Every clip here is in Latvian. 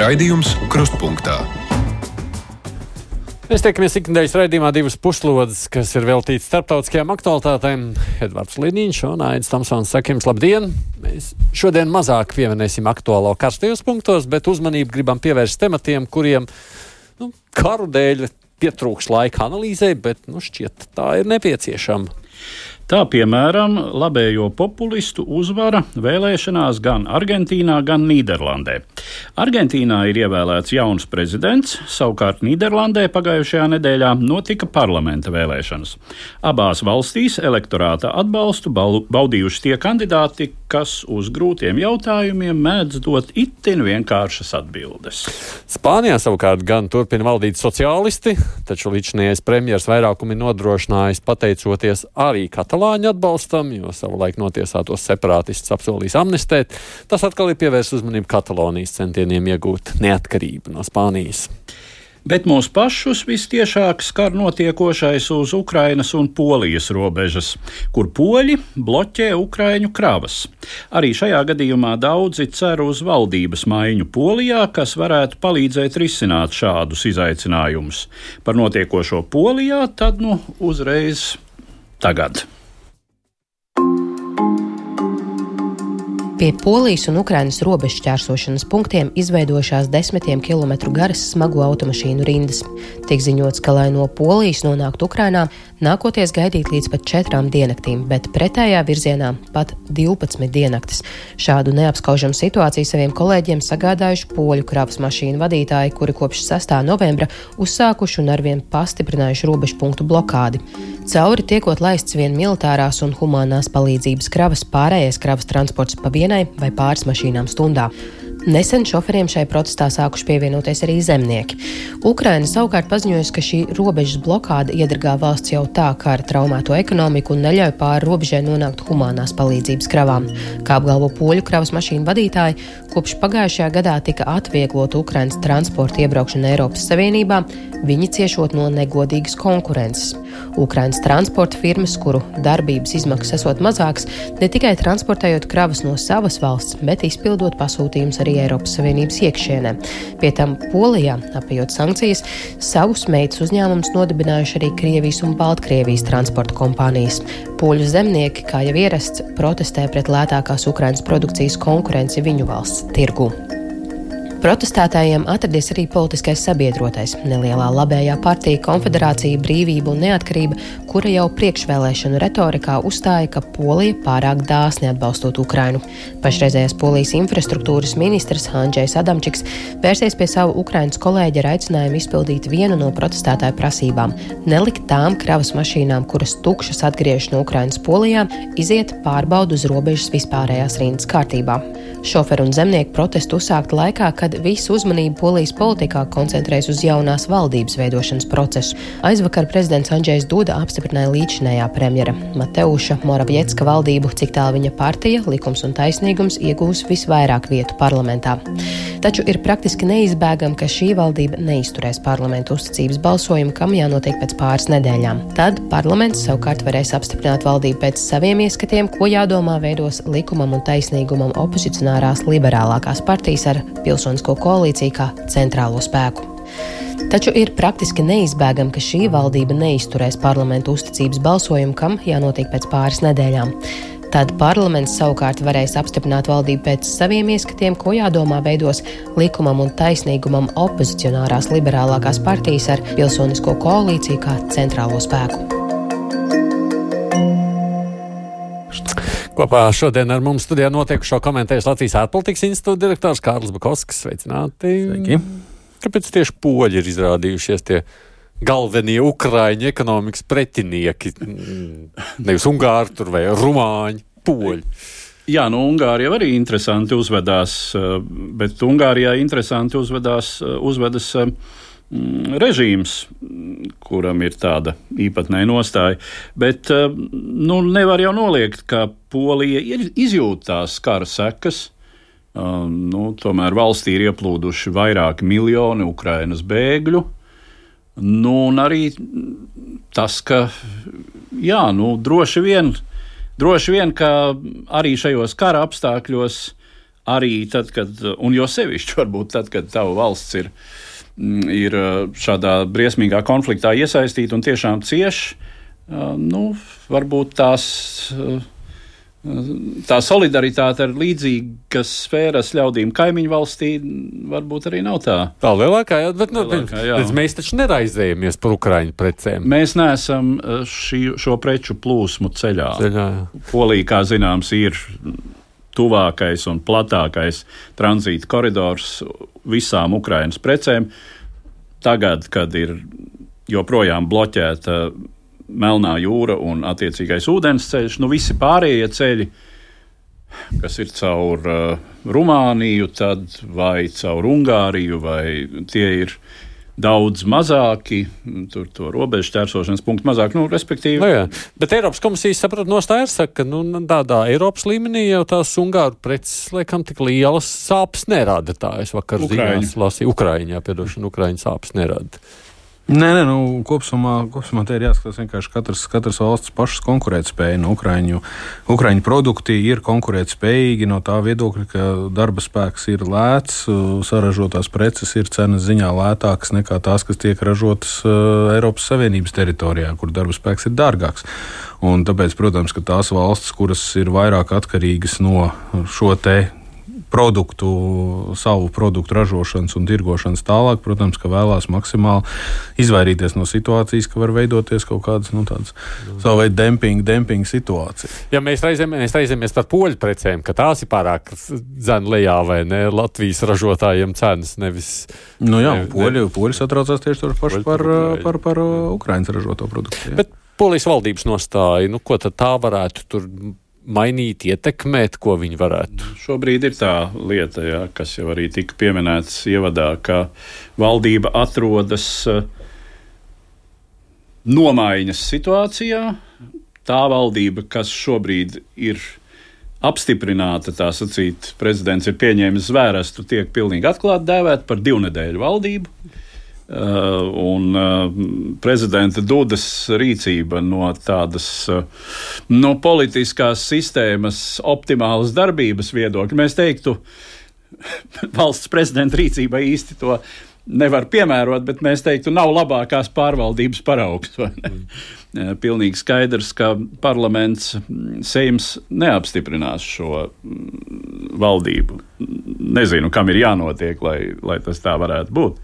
Raidījums Krustpunktā. Mēs tiekamies ikdienas raidījumā divas puslodes, kas ir veltītas starptautiskajām aktualitātēm. Edvards Liniņš un Aits Tamsons sakiem, labdien! Mēs šodien mazāk pieminēsim aktuālo karstajos punktos, bet uzmanību gribam pievērst tematiem, kuriem nu, karu dēļ pietrūks laika analīzē, bet nu, šķiet tā ir nepieciešama. Tā piemēram, labējo populistu uzvara vēlēšanās gan Argentīnā, gan Nīderlandē. Argentīnā ir ievēlēts jauns prezidents, savukārt Nīderlandē pagājušajā nedēļā notika parlamenta vēlēšanas. Abās valstīs elektorāta atbalstu baudījuši tie kandidāti, kas uz grūtiem jautājumiem mēdz dot itin vienkāršas atbildes. Spānijā savukārt gan turpina valdīt sociālisti, taču līdzinājais premjeras vairākumi nodrošinājis pateicoties arī katalāņu atbalstam, jo savulaik notiesātos separātistus apsolījis amnestēt. Tas atkal ir pievērsts uzmanību Katalonijas centieniem iegūt neatkarību no Spānijas. Bet mūs pašus vistiešāk skar notiekošais uz Ukrainas un Polijas robežas, kur poļi bloķē Ukraiņu kravas. Arī šajā gadījumā daudzi cer uz valdības maiņu Polijā, kas varētu palīdzēt risināt šādus izaicinājumus. Par notiekošo Polijā tad nu uzreiz tagad. Pie Polijas un Ukrainas robežu šķērsošanas punktiem izveidojušās desmitiem kilometru garas smagu automašīnu rindas. Tiek ziņots, ka, lai no Polijas nonāktu Ukrainā, nākoties gaidīt līdz pat četrām diennaktīm, bet pretējā virzienā pat 12 diennaktis. Šādu neapskaužamu situāciju saviem kolēģiem sagādājuši poļu kravas mašīnu vadītāji, kuri kopš 6. novembra uzsākuši un arvien pastiprinājuši robežu punktu blokādi. Cauri tiekot laists vien militārās un humanās palīdzības kravas, pārējais kravas transports pa vienu dienai vai pāris mašīnām stundā. Nesen šoferiem šai protestā sākuši pievienoties arī zemnieki. Ukraina savukārt paziņojusi, ka šī robežas blokāde iedragā valsts jau tā kā ar traumēto ekonomiku un neļauj pāri robežai nonākt humanās palīdzības kravām. Kā apgalvo poļu kravas mašīnu vadītāji, kopš pagājušajā gadā tika atvieglota Ukrainas transporta iebraukšana Eiropas Savienībā, viņi ciešot no negodīgas konkurences. Ukrainas transporta firmas, kuru darbības izmaksas esot mazākas, ne tikai transportējot kravas no savas valsts, bet izpildot pasūtījumus arī Eiropas Savienības iekšienē. Pie tam Polijā, apējot sankcijas, savus meitas uzņēmumus nodibinājuši arī Krievijas un Baltkrievijas transporta kompānijas. Poļu zemnieki, kā jau ierasts, protestē pret lētākās Ukrainas produkcijas konkurenci viņu valsts tirgu. Protestētājiem atradies arī politiskais sabiedrotais - nelielā labējā partija Konfederācija Brīvība un Neatkarība, kura jau priekšvēlēšanu retorikā uzstāja, ka Polija pārāk dāsni atbalstot Ukrainu. Pašreizējais Polijas infrastruktūras ministrs Andrzejs Adamčiks vērsies pie savu Ukrainas kolēģi ar aicinājumu izpildīt vienu no protestētāju prasībām - nelikt tām kravas mašīnām, kuras tukšas atgriežas no Ukrainas Polijā, iziet pārbaudu uz robežas vispārējās rindas kārtībā. Šoferu un zemnieku protestu uzsākt laikā, kad visu uzmanību polijas politikā koncentrējas uz jaunās valdības veidošanas procesu. Aizvakar prezidents Andrzejs Duda apstiprināja līdzinējā premjera Mateuša Moraviecka valdību, cik tālu viņa partija, likums un taisnīgums iegūs visvairāk vietu parlamentā. Taču ir praktiski neizbēgami, ka šī valdība neizturēs parlamentu uzticības balsojumu, kam jānotiek pēc pāris nedēļām. Tad parlaments savukārt varēs apstiprināt valdību pēc saviem ieskatiem, ko jādomā veidos likumam un taisnīgumam opozicionāri revolucionārās liberālākās partijas ar pilsonisko koalīciju kā centrālo spēku. Taču ir praktiski neizbēgami, ka šī valdība neizturēs parlamentu uzticības balsojumu, kam jānotiek pēc pāris nedēļām. Tad parlaments savukārt varēs apstiprināt valdību pēc saviem ieskatiem, ko jādomā veidos likumam un taisnīgumam opozicionārās liberālākās partijas ar pilsonisko koalīciju kā centrālo spēku. Kopā šodien ar mums studijā notiekušo komentējas Latvijas ārpolitikas institūta direktors Kārlis Bakovskis. Sveicināti! Sveiki. Kāpēc tieši poļi ir izrādījušies tie galvenie ukrāņu ekonomikas pretinieki? Nevis ungāri tur vai rumāņi, poļi. Jā, nu, Ungārija arī interesanti uzvedās, bet Ungārijā interesanti uzvedās, uzvedas. uzvedas Mm, režīms, kuram ir tāda īpatnēja nostāja. Bet eh, nu, nevar jau noliegt, ka Polija izjūt tās kara sekas. Uh, nu, tomēr valstī ir ieplūduši vairāki miljoni Ukrainas bēgļu. Nu, un arī tas, ka jā, nu, droši, vien, droši vien, ka arī šajos kara apstākļos arī tad, kad, un jo sevišķi varbūt tad, kad tava valsts ir, mm, ir šādā briesmīgā konfliktā iesaistīta un tiešām cieši, nu, varbūt tās tā solidaritāte ar līdzīgas sfēras ļaudīm kaimiņu valstī varbūt arī nav tā. Tā lielākā, jā, bet nu, lielākā, jā. mēs taču neraizējamies par ukraiņu precēm. Mēs neesam šī, šo preču plūsmu ceļā. ceļā Polija, kā zināms, ir tuvākais un platākais tranzīta koridors visām Ukraiņas precēm. Tagad, kad ir joprojām bloķēta Melnā jūra un attiecīgais ūdensceļš, nu visi pārējie ceļi, kas ir caur uh, Rumāniju, vai caur Ungāriju, vai tie ir daudz mazāki, tur to robežu ķērsošanas punktu mazāk, nu, respektīvi. Nu, jā. Bet Eiropas komisijas saprot nostāja saka, ka, nu, tādā Eiropas līmenī jau tās Ungāru preces, liekam, tik lielas sāpes nerada. Tā es vakar ziņās lasīju, Ukraiņā, piedošana, Ukraiņa sāpes nerada. Nē, nē, nu, kopsumā, kopsumā te ir jāskatās vienkārši katras, katras valsts pašas konkurētspēja. Nu, Ukraiņu, Ukraiņu produkti ir konkurētspējīgi no tā viedokļa, ka darba spēks ir lēts, saražotās preces ir cenas ziņā lētākas nekā tās, kas tiek ražotas uh, Eiropas Savienības teritorijā, kur darba spēks ir dārgāks. Un tāpēc, protams, ka tās valstis, kuras ir vairāk atkarīgas no šo te produktu, savu produktu ražošanas un tirgošanas tālāk, protams, ka vēlās maksimāli izvairīties no situācijas, ka var veidoties kaut kādas nu, tādas savu veidu dempinga, dempinga situācija. Ja mēs reizēmies, reizēmies par poļu precēm, ka tās ir pārāk zem lejā vai ne Latvijas ražotājiem cenas, nevis. Nu jā, ne, poļi, ne, poļi satraucās tieši par, par, par, par, par Ukraiņas ražoto produktu. Jā. Bet polijas valdības nostāja, nu ko tad tā varētu tur mainīt, ietekmēt, ko viņi varētu? Šobrīd ir tā lieta, jā, kas jau arī tika pieminēts ievadā, ka valdība atrodas uh, nomaiņas situācijā. Tā valdība, kas šobrīd ir apstiprināta, tā sacīt, prezidents ir pieņēmis zvērestu, tiek pilnīgi atklāti dēvēta par divnedēļu valdību. Uh, un uh, prezidenta Dudas rīcība no tādas uh, no politiskās sistēmas optimālas darbības viedokļa. Mēs teiktu, valsts prezidenta rīcībai īsti to nevar piemērot, bet mēs teiktu, nav labākās pārvaldības paraugs. Mm. Pilnīgi skaidrs, ka parlaments, Seims neapstiprinās šo valdību. Nezinu, kam ir jānotiek, lai, lai tas tā varētu būt.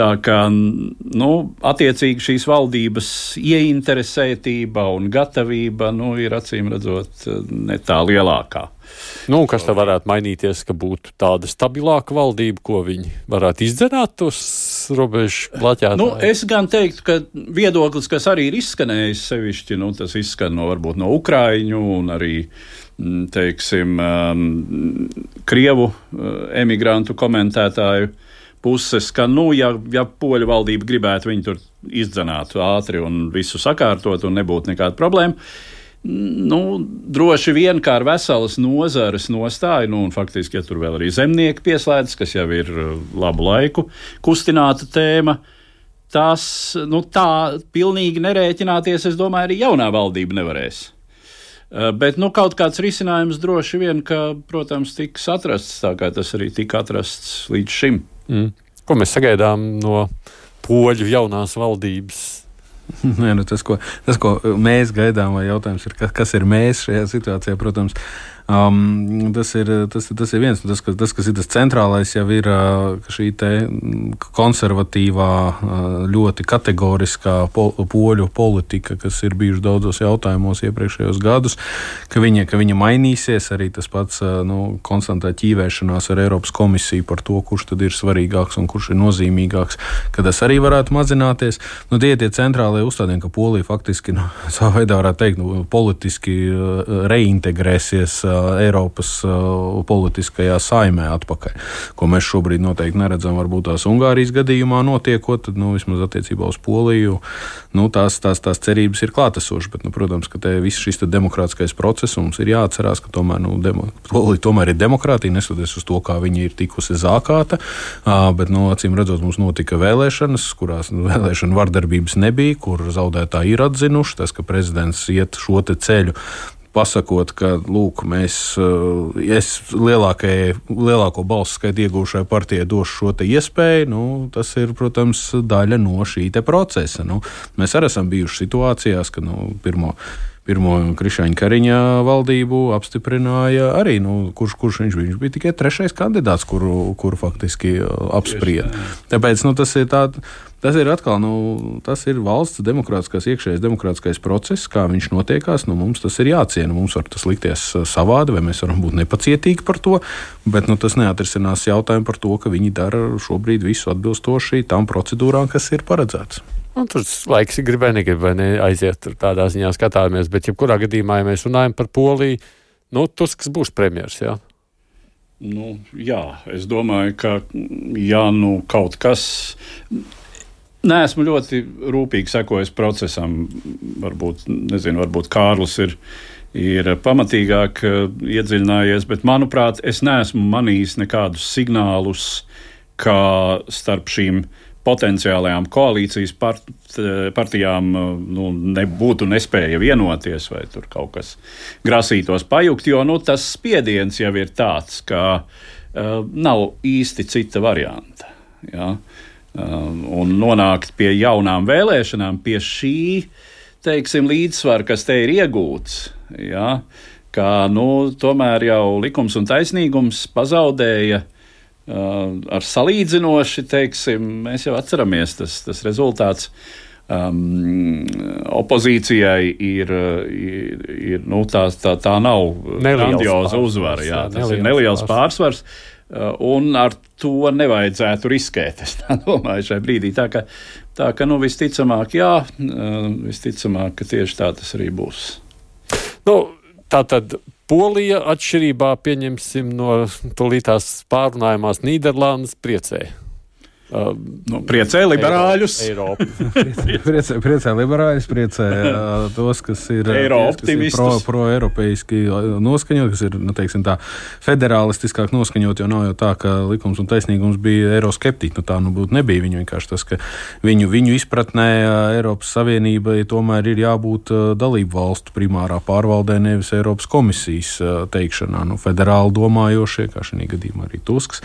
Tā kā nu, attiecīgi šīs valdības ieinteresētība un gatavība nu, ir acīm redzot ne tā lielākā. Nu, kas tad varētu mainīties, ka būtu tāda stabilāka valdība, ko viņi varētu izdzenāt uz robežu plaķētājiem? Nu, es gan teiktu, ka viedoklis, kas arī ir izskanējis sevišķi, nu, tas izskan no varbūt no Ukraiņu un arī mm, teiksim, um, Krievu uh, emigrantu komentētāju puses, ka, nu, ja, ja poļu valdība gribētu viņu tur izdzenāt ātri un visu sakārtot un nebūtu nekāda problēma. Nu, droši vien kā ar veselas nozares nostāju, nu, un faktiski, ja tur vēl arī zemnieki pieslēdzas, kas jau ir uh, labu laiku kustināta tēma, tas nu, tā pilnīgi nerēķināties, es domāju, arī jaunā valdība nevarēs. Uh, bet nu, kaut kāds risinājums droši vien, ka, protams, tiks atrasts tā, kā tas arī tika atrasts līdz šim. Mm. Ko mēs sagaidām no poļu jaunās valdības? Nē, nu tas, ko, tas, ko mēs gaidām, vai jautājums ir, kas, kas ir mēs šajā situācijā, protams, Um, tas, ir, tas, tas ir viens tas, kas, tas, kas ir tas centrālais, jau ir šī konservatīvā, ļoti kategoriskā pol, poļu politika, kas ir bijusi daudzos jautājumos iepriekšējos gadus, ka viņa, ka viņa mainīsies. Arī tas pats nu, konstantā ķīvēšanās ar Eiropas komisiju par to, kurš tad ir svarīgāks un kurš ir nozīmīgāks, ka tas arī varētu mazināties. Nu, tie ir tie centrālie uzstādījumi, ka Polija faktiski nu, savā veidā varētu teikt, nu, politiski reintegrēsies Eiropas uh, politiskajā saimē atpakaļ, ko mēs šobrīd noteikti neredzam. Varbūt tās Ungārijas gadījumā notiekot, tad nu, vismaz attiecībā uz Poliju nu, tās, tās, tās cerības ir klātesošas. Bet, nu, protams, ka viss šis demokrātiskais process mums ir jāatcerās, ka tomēr, nu, demo, Polija tomēr ir demokrātija, neskatoties uz to, kā viņa ir tikusi zākāta. Bet, nu, acīm redzot, mums notika vēlēšanas, kurās nu, vēlēšana vardarbības nebija, kur zaudētāji ir atzinuši tas, ka prezidents iet šo ceļu pasakot, ka lūk, mēs, es lielākai, lielāko balsu skaitu iegūšai partijai došu šo iespēju, nu, tas ir, protams, daļa no šī procesa. Nu, mēs arī esam bijuši situācijās, ka nu, pirmo pirmo Krišāņa Kariņa valdību apstiprināja arī, nu, kurš, kurš viņš bija. Viņš bija tikai trešais kandidāts, kuru, kuru faktiski apsprieda. Tāpēc nu, tas ir tāds. Tas ir atkal nu, tas ir valsts demokrātiskās, iekšējais demokrātiskais process, kā viņš notiekās. Nu, mums tas ir jāciena. Mums var tas likties savādi, vai mēs varam būt nepacietīgi par to, bet nu, tas neatrisinās jautājumu par to, ka viņi dara šobrīd visu atbilstoši tām procedūrām, kas ir paredzētas. Un tur laiks ir gribēja, negribēja ne aiziet tur tādā ziņā skatāmies, bet jebkurā gadījumā, ja mēs runājam par Poliju, nu, Tusks būs premjers, jā? Nu, jā, es domāju, ka ja nu kaut kas. Nē, esmu ļoti rūpīgi sekojis procesam. Varbūt, nezinu, varbūt Kārlis ir, ir pamatīgāk uh, iedziļinājies, bet, manuprāt, es neesmu manījis nekādus signālus, kā starp šīm potenciālajām koalīcijas part, partijām nu, nebūtu nespēja vienoties, vai tur kaut kas grasītos pajukt, jo nu, tas spiediens jau ir tāds, ka uh, nav īsti cita varianta. Ja? Uh, un nonākt pie jaunām vēlēšanām, pie šī teiksim, līdzsvara, kas te ir iegūts. Ja? Kā nu, tomēr jau likums un taisnīgums pazaudēja uh, ar salīdzinoši, teiksim, mēs jau atceramies tas, tas rezultāts. Um, opozīcijai ir, ir, ir nu, tā, tā, tā nav grandioza uzvara. Jā, tas neliels ir neliels pārsvars. pārsvars un ar to nevajadzētu riskēt. Es domāju, šai brīdī. Tā ka, tā ka nu, visticamāk, jā, visticamāk, ka tieši tā tas arī būs. Nu, tā tad Polija atšķirībā pieņemsim no tūlītās pārunājumās Nīderlandes priecē. Uh, nu, priecē liberāļus. priecē, priecē liberāļus, priecē uh, tos, kas ir, ties, pro, pro-eiropeiski noskaņot, kas ir nu, teiksim, tā, federālistiskāk noskaņot. Jo nav jau tā, ka likums un taisnīgums bija eiroskeptiķi. Nu, tā nu būtu nebija. Viņu vienkārši tas, ka viņu, viņu izpratnē Eiropas Savienībai tomēr ir jābūt dalību valstu primārā pārvaldē, nevis Eiropas komisijas teikšanā. Nu, federāli domājošie, kā šī gadījumā arī Tusks,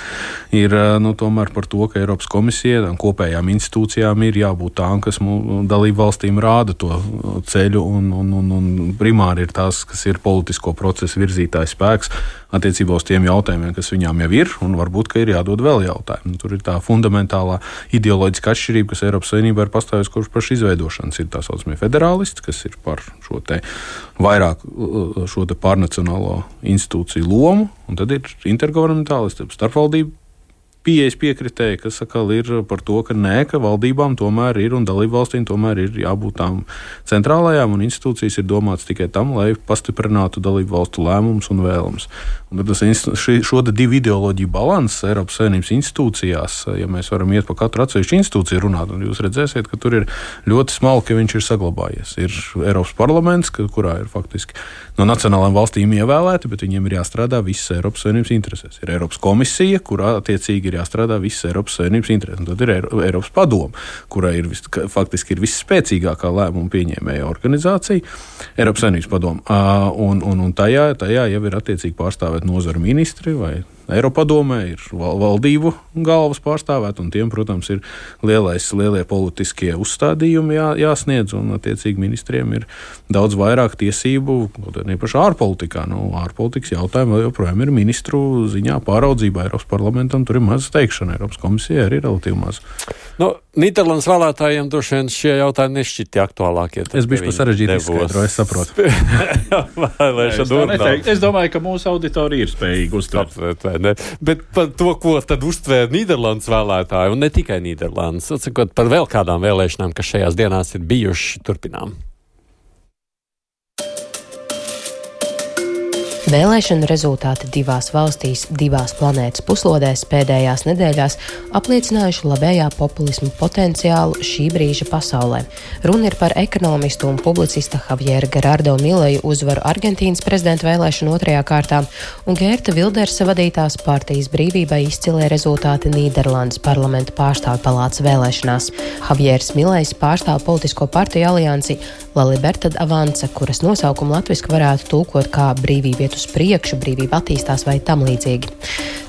ir nu, tomēr par to, ka Eiropas komisijai, tām kopējām institūcijām ir jābūt tām, kas dalību valstīm rāda to ceļu, un, un, un, un primāri ir tās, kas ir politisko procesu virzītājs spēks attiecībā uz tiem jautājumiem, kas viņām jau ir, un varbūt, ka ir jādod vēl jautājumi. Tur ir tā fundamentālā ideoloģiska atšķirība, kas Eiropas Savienībā ir pastāvējusi kopš pašas izveidošanas. Ir tā saucamie federālisti, kas ir par šo te vairāk šo te pārnacionālo institūciju lomu, un tad ir intergovernmentālisti, starpvaldību pieejas piekritēji, kas atkal ir par to, ka nē, ka valdībām tomēr ir un dalību valstīm tomēr ir jābūt tām centrālajām, un institūcijas ir domātas tikai tam, lai pastiprinātu dalību valstu lēmumus un vēlmes. Un tas šī, šo divu ideoloģiju balanss Eiropas Savienības institūcijās, ja mēs varam iet pa katru atsevišķu institūciju runāt, tad jūs redzēsiet, ka tur ir ļoti smalki viņš ir saglabājies. Ir Eiropas parlaments, kurā ir faktiski no nacionālajām valstīm ievēlēti, bet viņiem ir jāstrādā visas Eiropas Savienības interesēs. Ir Eiropas komisija, kurā attiecīgi ir jāstrādā visas Eiropas Savienības interesēs. Un tad ir Eiropas padoma, kurai ir vis, faktiski ir visspēcīgākā lēmuma pieņēmēja organizācija, Eiropas Savienības padoma. Un, un, un tajā, tajā jau ir attiecīgi pārstāvēt nozaru ministri vai Eiropadomē ir valdību galvas pārstāvēt, un tiem, protams, ir lielais, lielie politiskie uzstādījumi jā, jāsniedz, un attiecīgi ministriem ir daudz vairāk tiesību, kaut arī pašā ārpolitikā. Nu, ārpolitikas jautājumi vēl joprojām ir ministru ziņā pāraudzībā Eiropas parlamentam, tur ir maz teikšana, Eiropas komisija arī relatīvi maz. Nu, Nīderlandes vēlētājiem droši vien šie jautājumi nešķiet aktuālākie. Es biju sarežģīti izskaidroju, es saprotu. es, es domāju, ka mūsu auditorija ir spējīga uztvert. Bet par to, ko tad uztvēra Nīderlandes vēlētāji, un ne tikai Nīderlandes, atsakot par vēl kādām vēlēšanām, kas šajās dienās ir bijušas, turpinām. Vēlēšanu rezultāti divās valstīs, divās planētas puslodēs pēdējās nedēļās apliecinājuši labējā populismu potenciālu šī brīža pasaulē. Runa ir par ekonomistu un publicista Javiera Gerardo Mileju uzvaru Argentīnas prezidenta vēlēšanu otrajā kārtā un Gērta Vildersa vadītās partijas brīvībai izcilē rezultāti Nīderlandes parlamenta pārstāvju palātas vēlēšanās. Javieris Milejs pārstāv politisko partiju aliansi La Libertad Avanza, kuras nosaukumu latviski varētu tulkot kā brīvība iet uz priekšu, brīvība attīstās vai tam līdzīgi.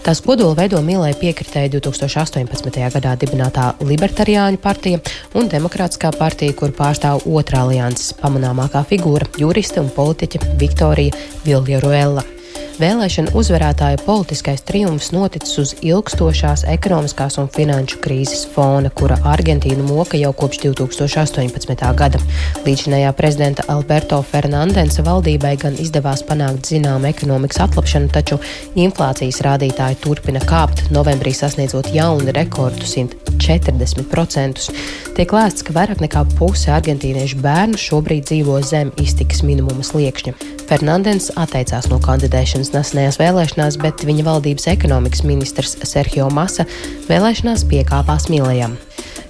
Tās kodola veido Milai piekritēja 2018. gadā dibinātā Libertariāņu partija un Demokrātiskā partija, kur pārstāv otrā alianses pamanāmākā figūra - juriste un politiķe Viktorija Viljaruela. Vēlēšana uzvarētāja politiskais triumfs noticis uz ilgstošās ekonomiskās un finanšu krīzes fona, kura Argentīnu moka jau kopš 2018. gada. Līdzinējā prezidenta Alberto Fernandensa valdībai gan izdevās panākt zināmu ekonomikas atlapšanu, taču inflācijas rādītāji turpina kāpt, novembrī sasniedzot jaunu rekordu 140%. Tiek lēsts, ka vairāk nekā puse argentīniešu bērnu šobrīd dzīvo zem iztikas minimuma sliekšņa. Fernandens atteicās no kandidēšanas nesenajās vēlēšanās, bet viņa valdības ekonomikas ministrs Sergio Masa vēlēšanās piekāpās Milējam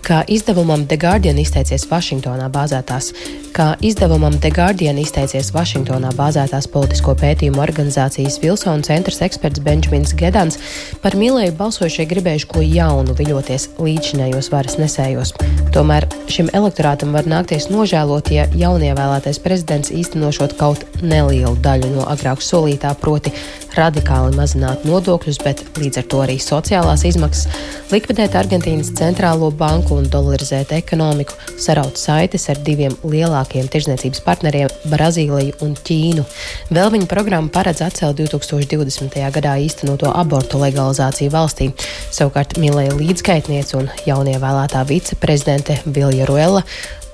kā izdevumam The Guardian izteicies Vašingtonā bāzētās, kā izdevumam The Guardian izteicies Vašingtonā bāzētās politisko pētījumu organizācijas Vilsona centrs eksperts Benjamins Gedans, par Milēju balsošie gribējuši ko jaunu viļoties līdzinējos varas nesējos. Tomēr šim elektorātam var nākties nožēlot, ja jaunievēlētais prezidents īstenošot kaut nelielu daļu no agrāk solītā, proti radikāli mazināt nodokļus, bet līdz ar to arī sociālās izmaksas, likvidēt Argentīnas centrālo banku un dolarizēt ekonomiku, saraut saites ar diviem lielākiem tirzniecības partneriem - Brazīliju un Ķīnu. Vēl viņa programma paredz atcelt 2020. gadā īstenoto abortu legalizāciju valstī. Savukārt Milēja līdzgaitniece un jaunievēlētā viceprezidente Vilja Ruela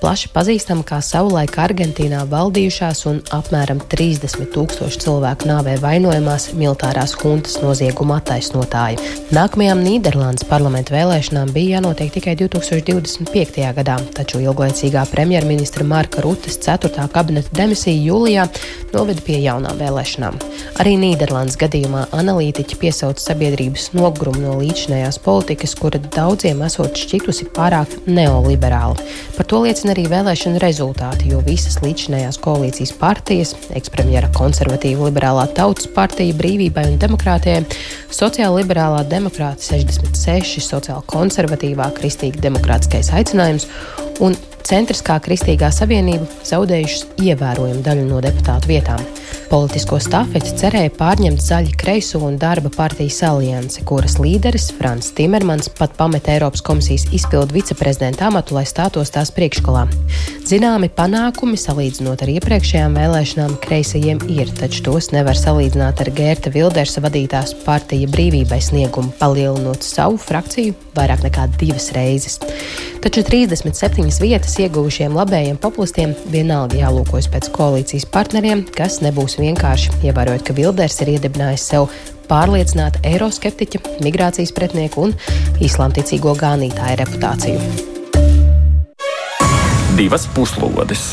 plaši pazīstama kā savulaik Argentīnā valdījušās un apmēram 30 tūkstoši cilvēku nāvē vainojamās militārās huntas nozieguma attaisnotāja. Nākamajām Nīderlandes parlamenta vēlēšanām bija jānotiek tikai 2025. gadā, taču ilglaicīgā premjerministra Marka Rutas 4. kabineta demisija jūlijā noveda pie jaunām vēlēšanām. Arī Nīderlandes gadījumā analītiķi piesauc sabiedrības nogrumu no līdzinējās politikas, kura daudziem esot šķitusi pārāk neoliberāla. Par to liecina arī vēlēšana rezultāti, jo visas līdzinējās koalīcijas partijas, ekspremjera konservatīva liberālā tautas partija, brīvībai un demokrātijai, sociāla liberālā demokrāta 66, sociāla konservatīvā kristīga demokrātiskais aicinājums un Centriskā Kristīgā savienība zaudējušas ievērojumu daļu no deputātu vietām. Politisko stafeti cerēja pārņemt zaļi kreiso un darba partijas alianse, kuras līderis Frans Timermans pat pameta Eiropas komisijas izpildu viceprezidenta amatu, lai stātos tās priekšgalā. Zināmi panākumi salīdzinot ar iepriekšējām vēlēšanām kreisajiem ir, taču tos nevar salīdzināt ar Gērta Vildersa vadītās partija brīvībai sniegumu, palielinot savu frakciju vairāk nekā divas reizes. Taču 37 vietas ieguvušiem labējiem populistiem vienalga jālūkojas pēc koalīcijas partneriem, kas nebūs vienkārši, ievērojot, ka Vilders ir iedibinājis sev pārliecināta eiroskeptiķa, migrācijas pretinieku un islāmticīgo gānītāja reputāciju. Divas puslodes.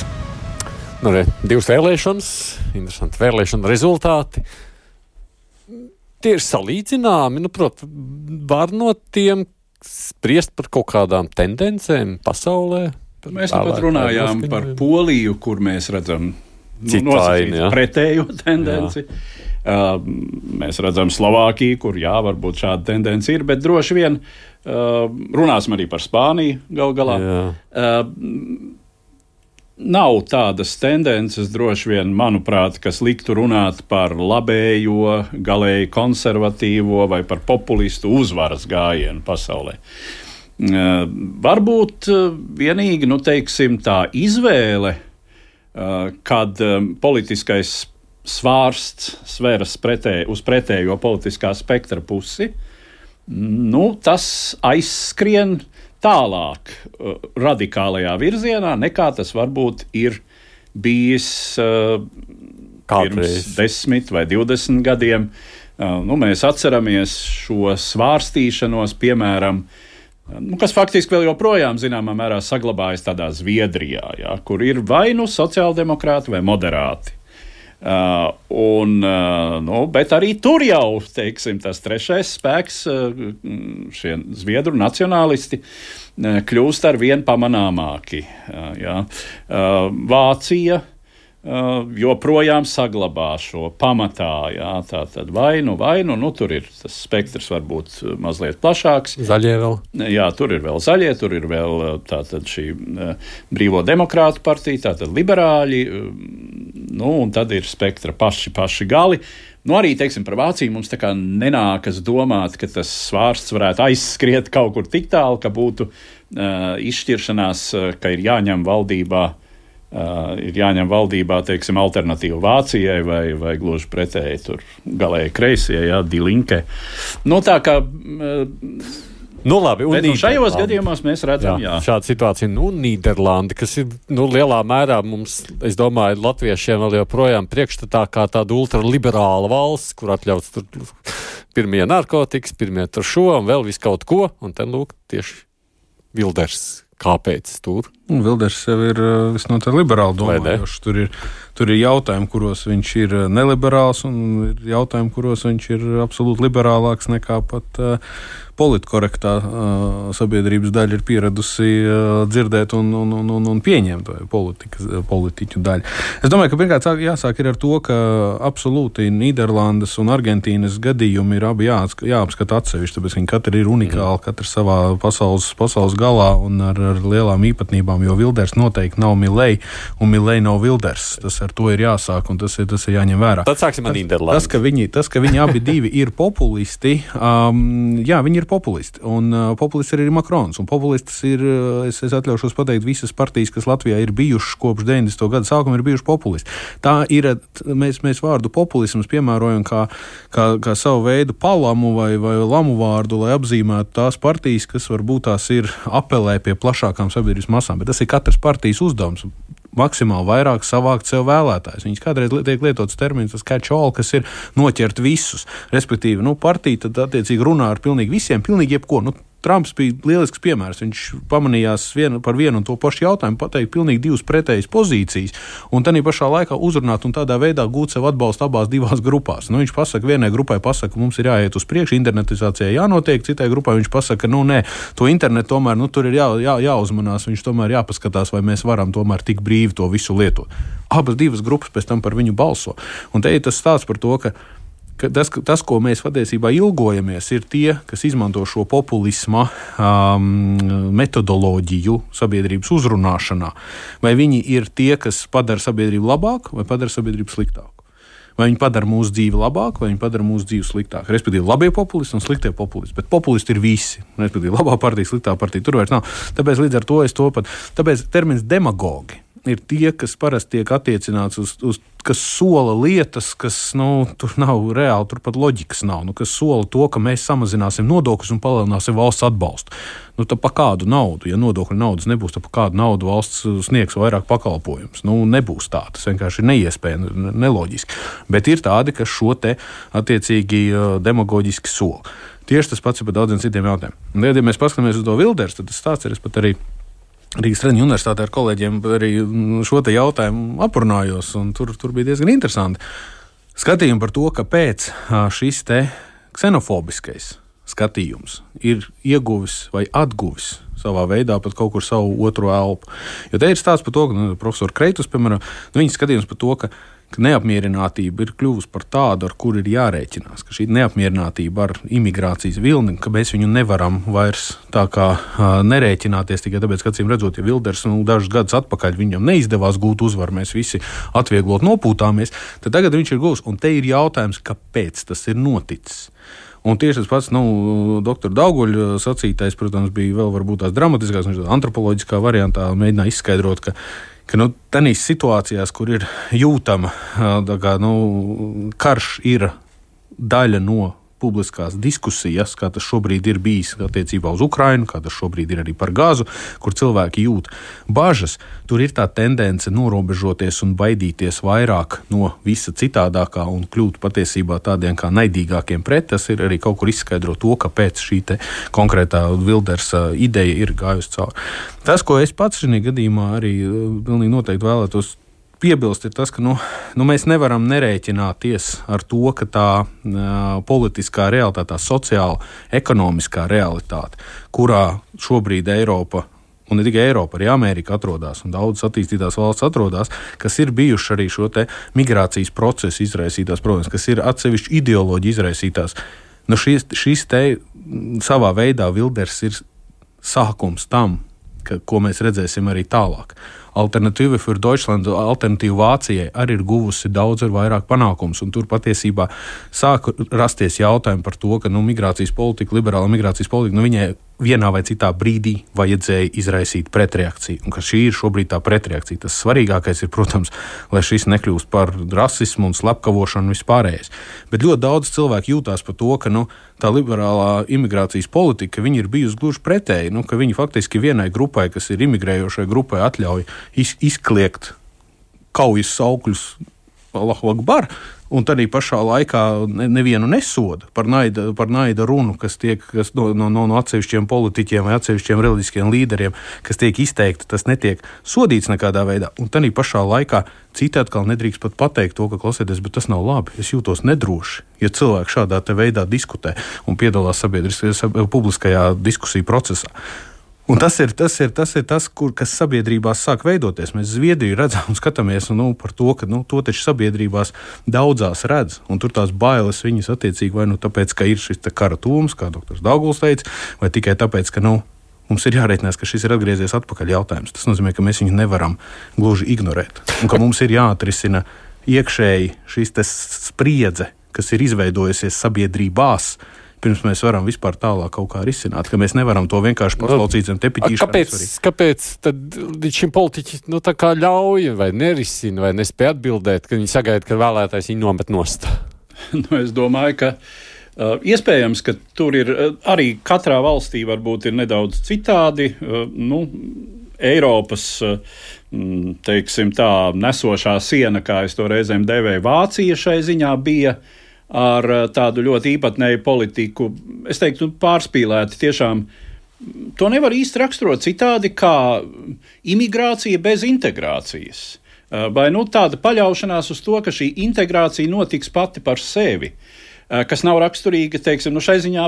Nu, re, divas vēlēšanas, interesanti vēlēšana rezultāti. Tie ir salīdzināmi. Nu, Protams, var no tiem spriest par kaut kādām tendencēm pasaulē. Mēs nu pat runājām par Poliju, kur mēs redzam nu, ja? pretējo tendenci. Jā. Uh, mēs redzam Slovākiju, kur jā, varbūt šāda tendence ir, bet droši vien uh, runāsim arī par Spāniju gal galā. Uh, nav tādas tendences, droši vien, manuprāt, kas liktu runāt par labējo, galēji konservatīvo vai par populistu uzvaras gājienu pasaulē. Uh, varbūt vienīgi nu, teiksim, tā izvēle, uh, kad um, politiskais svārsts sveras pretē, uz pretējo politiskā spektra pusi, nu, tas aizskrien uh, tālāk, uh, radikālajā virzienā, nekā tas varbūt ir bijis uh, pirms desmit vai divdesmit gadiem. Uh, nu, mēs atceramies šo svārstīšanos, piemēram, nu, kas faktiski vēl joprojām zināmā mērā saglabājas tādā Zviedrijā, ja, kur ir vai nu sociāldemokrāti vai moderāti. Uh, un, uh, nu, bet arī tur jau teiksim, tas trešais spēks, uh, šie zviedru nacionālisti, uh, kļūst ar vien pamanāmāki. Uh, jā. uh, Vācija Uh, joprojām saglabā šo pamatā. Jā, tā tad vainu, vainu, nu tur ir tas spektrs varbūt mazliet plašāks. Zaļie vēl? Jā, tur ir vēl zaļie, tur ir vēl uh, tātad šī uh, brīvo demokrātu partija, tātad liberāļi, nu un tad ir spektra paši, paši gali. Nu, arī teiksim, par Vāciju mums nenākas domāt, ka tas svārsts varētu aizskriet kaut kur tik tālu, ka būtu uh, izšķiršanās, ka ir jāņem valdībā uh, Uh, ir jāņem valdībā teiksim, alternatīva Vācijai vai, vai gluži pretēji tur galēji kreisie, jā, dilinke. Nu, tā kā. Uh, Nu, labi, Bet, nu, šajos gadījumos mēs redzam, jā. šāda situācija. Nu, Nīderlanda, kas ir nu, lielā mērā mums, es domāju, latviešiem vēl joprojām priekšstatā kā tāda ultraliberāla valsts, kur atļauts tur pirmie narkotikas, pirmie tur šo un vēl visu kaut ko. Un te lūk, tieši Vilders kāpēc tur? Vilders jau ir uh, visnotaļ liberāli domājošs. Tur ir, tur ir jautājumi, kuros viņš ir uh, neliberāls, un ir jautājumi, kuros viņš ir absolūti liberālāks nekā pat uh, politkorektā uh, sabiedrības daļa ir pieradusi uh, dzirdēt un, un, un, un, un pieņemt politiķu daļu. Es domāju, ka pirmkārt jāsāk ar to, ka absolūti Nīderlandes un Argentīnas gadījumi ir abi jāapskata atsevišķi, tāpēc viņi katrs ir unikāli, katrs savā pasaules, pasaules galā un ar, ar lielām īpatnībām, jo Vilders noteikti nav Milei un Milei nav Vilders. Tas ar to ir jāsāk un tas ir, tas ir jāņem vērā. Tad sāksim ar Nīderlandi. Tas, ka viņi, tas, ka viņi abi divi ir populisti, um, jā, viņi ir populisti. Un uh, populists ir arī Makrons. Un populists ir, uh, es, es atļaušos pateikt, visas partijas, kas Latvijā ir bijušas kopš 90. gada sākuma, ir bijušas populisti. Tā ir, mēs, mēs vārdu populisms piemērojam kā, kā, kā savu veidu palamu vai, vai lamu vārdu, lai apzīmētu tās partijas, kas varbūt tās ir apelē pie plašākām sabiedrības masām. Bet tas ir katras partijas uzdevums maksimāli vairāk savākt sev vēlētājus. Viņas kādreiz tiek lietots termins, tas catch all, kas ir noķert visus. Respektīvi, nu, partija tad attiecīgi runā ar pilnīgi visiem, pilnīgi jebko. Nu, Trumps bija lielisks piemērs. Viņš pamanījās vienu, par vienu un to pašu jautājumu, pateikt pilnīgi divas pretējas pozīcijas, un tā pašā laikā uzrunāt un tādā veidā gūt sev atbalstu abās divās grupās. Nu, viņš pasaka, vienai grupai pasaka, ka mums ir jāiet uz priekšu, internetizācijai jānotiek, citai grupai viņš pasaka, ka nu, nē, to internetu tomēr nu, tur ir jā, jā, jāuzmanās, viņš tomēr jāpaskatās, vai mēs varam tomēr tik brīvi to visu lietot. Abas divas grupas pēc tam par viņu balso. Un te ir tas stāsts par to, ka tas, tas, ko mēs patiesībā ilgojamies, ir tie, kas izmanto šo populisma um, metodoloģiju sabiedrības uzrunāšanā. Vai viņi ir tie, kas padara sabiedrību labāku vai padara sabiedrību sliktāku? Vai viņi padara mūsu dzīvi labāku, vai viņi padara mūsu dzīvi sliktāku. Respektīvi, labie populisti un sliktie populisti. Bet populisti ir visi. Respektīvi, labā partija, sliktā partija. Tur vairs nav. Tāpēc līdz ar to es to pat. Tāpēc termins demagogi ir tie, kas parasti tiek attiecināts uz, uz kas sola lietas, kas nu, tur nav reāli, tur pat loģikas nav. Nu, kas sola to, ka mēs samazināsim nodokļus un palielināsim valsts atbalstu. Nu, tad par kādu naudu, ja nodokļu naudas nebūs, tad par kādu naudu valsts sniegs vairāk pakalpojumus. Nu, nebūs tā. Tas vienkārši ir neiespējami, neloģiski. Bet ir tādi, kas šo te attiecīgi demagoģiski sola. Tieši tas pats ir par daudziem citiem jautājumiem. Un, ja mēs paskatāmies uz to Wilders, tad tas stāsts ir pat arī Rīgas Treniņu universitātē ar kolēģiem arī šo jautājumu aprunājos, un tur, tur bija diezgan interesanti skatījumi par to, kāpēc šis ksenofobiskais skatījums ir ieguvis vai atguvis savā veidā pat kaut kur savu otru elpu. Jo te ir stāsts par to, ka nu, profesors Kreitus, piemēram, nu, viņa skatījums par to, ka ka neapmierinātība ir kļuvusi par tādu, ar kuru ir jārēķinās. Ka šī neapmierinātība ar imigrācijas vilni, ka mēs viņu nevaram vairs tā kā nerēķināties tikai tāpēc, ka, acīm redzot, ja Wilders nu, dažus gadus atpakaļ viņam neizdevās gūt uzvaru, mēs visi atvieglot nopūtāmies, tad tagad viņš ir gūs. Un te ir jautājums, kāpēc tas ir noticis. Un tieši tas pats, nu, doktora Dauguļa sacītais, protams, bija vēl varbūt tās dramatiskās, antropoloģiskā variantā, mēģināja izskaidrot, ka ka nu, tādās situācijās, kur ir jūtama, kā, nu, karš ir daļa no publiskās diskusijas, kā tas šobrīd ir bijis attiecībā uz Ukrajinu, kā tas šobrīd ir arī par gāzu, kur cilvēki jūt bažas. Tur ir tā tendence norobežoties un baidīties vairāk no visa citādākā un kļūt patiesībā tādiem kā naidīgākiem pret. Tas ir arī kaut kur izskaidro to, kāpēc šī konkrētā Wilders ideja ir gājusi cauri. Tas, ko es pats šajā gadījumā arī pilnīgi noteikti vēlētos piebilst, ir tas, ka nu, nu mēs nevaram nerēķināties ar to, ka tā uh, politiskā realitāte, tā sociāla, ekonomiskā realitāte, kurā šobrīd Eiropa. Un ne tikai Eiropa, arī Amerika atrodas, un daudzas attīstītās valsts atrodas, kas ir bijušas arī šo migrācijas procesu izraisītās problēmas, kas ir atsevišķi ideoloģi izraisītās. Nu, šis, šis te savā veidā Wilders ir sākums tam, ka, ko mēs redzēsim arī tālāk. Alternatīva für Deutschland, alternatīva Vācijai arī ir guvusi daudz vairāk panākumus. Tur patiesībā sāk rasties jautājumi par to, ka nu, migrācijas politika, liberāla migrācijas politika, nu, viņai vienā vai citā brīdī vajadzēja izraisīt pretreakciju. Un ka šī ir šobrīd tā pretreakcija. Tas svarīgākais ir, protams, lai šis nekļūst par rasismu un slepkavošanu un vispārējais. Bet ļoti daudz cilvēku jūtās par to, ka nu, tā liberālā imigrācijas politika ir bijusi gluži pretēji. Nu, viņi faktiski vienai grupai, kas ir imigrējošai grupai, atļauj iz, izkliegt kaujas saukļus Allahu Akbar, un tādā pašā laikā nevienu nesoda par naida, par naida runu, kas tiek kas no, no, no, atsevišķiem politiķiem vai atsevišķiem reliģiskiem līderiem, kas tiek izteikti. Tas netiek sodīts nekādā veidā. Un tādā pašā laikā citi atkal nedrīkst pat pateikt to, ka klausieties, bet tas nav labi. Es jūtos nedroši, ja cilvēki šādā veidā diskutē un piedalās sabiedriskajā, publiskajā diskusiju procesā. Un tas ir tas, ir, tas, ir tas kur, kas sabiedrībās sāk veidoties. Mēs Zviedriju redzam un skatāmies nu, par to, ka nu, to taču sabiedrībās daudzās redz. Un tur tās bailes viņas attiecīgi vai nu tāpēc, ka ir šis kara tūms, kā dr. Dauguls teica, vai tikai tāpēc, ka nu, mums ir jārēķinās, ka šis ir atgriezies atpakaļ jautājums. Tas nozīmē, ka mēs viņu nevaram gluži ignorēt. Un ka mums ir jāatrisina iekšēji šīs spriedze, kas ir izveidojusies sabiedrībās pirms mēs varam vispār tālāk kaut kā risināt, ka mēs nevaram to vienkārši paslaucīt zem tepiķīša. Kāpēc, kāpēc tad šim politiķi nu, ļauj vai nerisina vai nespēj atbildēt, ka viņi sagaida, ka vēlētājs viņu nomet nost? nu, es domāju, ka. Uh, iespējams, ka tur ir uh, arī katrā valstī varbūt ir nedaudz citādi. Uh, nu, Eiropas uh, teiksim, tā, nesošā siena, kā es to reizēm devēju, Vācija šai ziņā bija uh, ar eh, tādu ļoti īpatnēju politiku, es teiktu, pārspīlēti tiešām. To nevar īsti raksturot citādi kā imigrācija bez integrācijas. Eh, vai nu tāda paļaušanās uz to, ka šī integrācija notiks pati par sevi, eh, kas nav raksturīga, teiksim, nu šai ziņā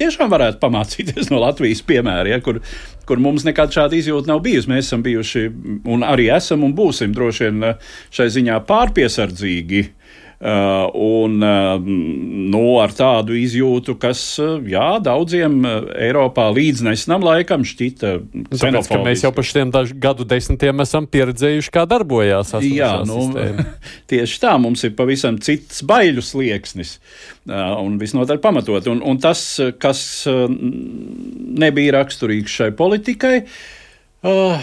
tiešām varētu pamācīties no Latvijas piemēra, ja, kur, kur mums nekāda šāda izjūta nav bijusi. Mēs esam bijuši un arī esam un būsim droši vien šai ziņā pārpiesardzīgi. Uh, un uh, nu, ar tādu izjūtu, kas uh, jā, daudziem Eiropā līdz nesenam laikam šķita. Tāpēc, ka mēs jau pa šiem gadu desmitiem esam pieredzējuši, kā darbojās. Jā, nu, tieši tā mums ir pavisam cits baiļu slieksnis un visnotaļ pamatot. Un, un tas, kas nebija raksturīgs šai politikai, Uh,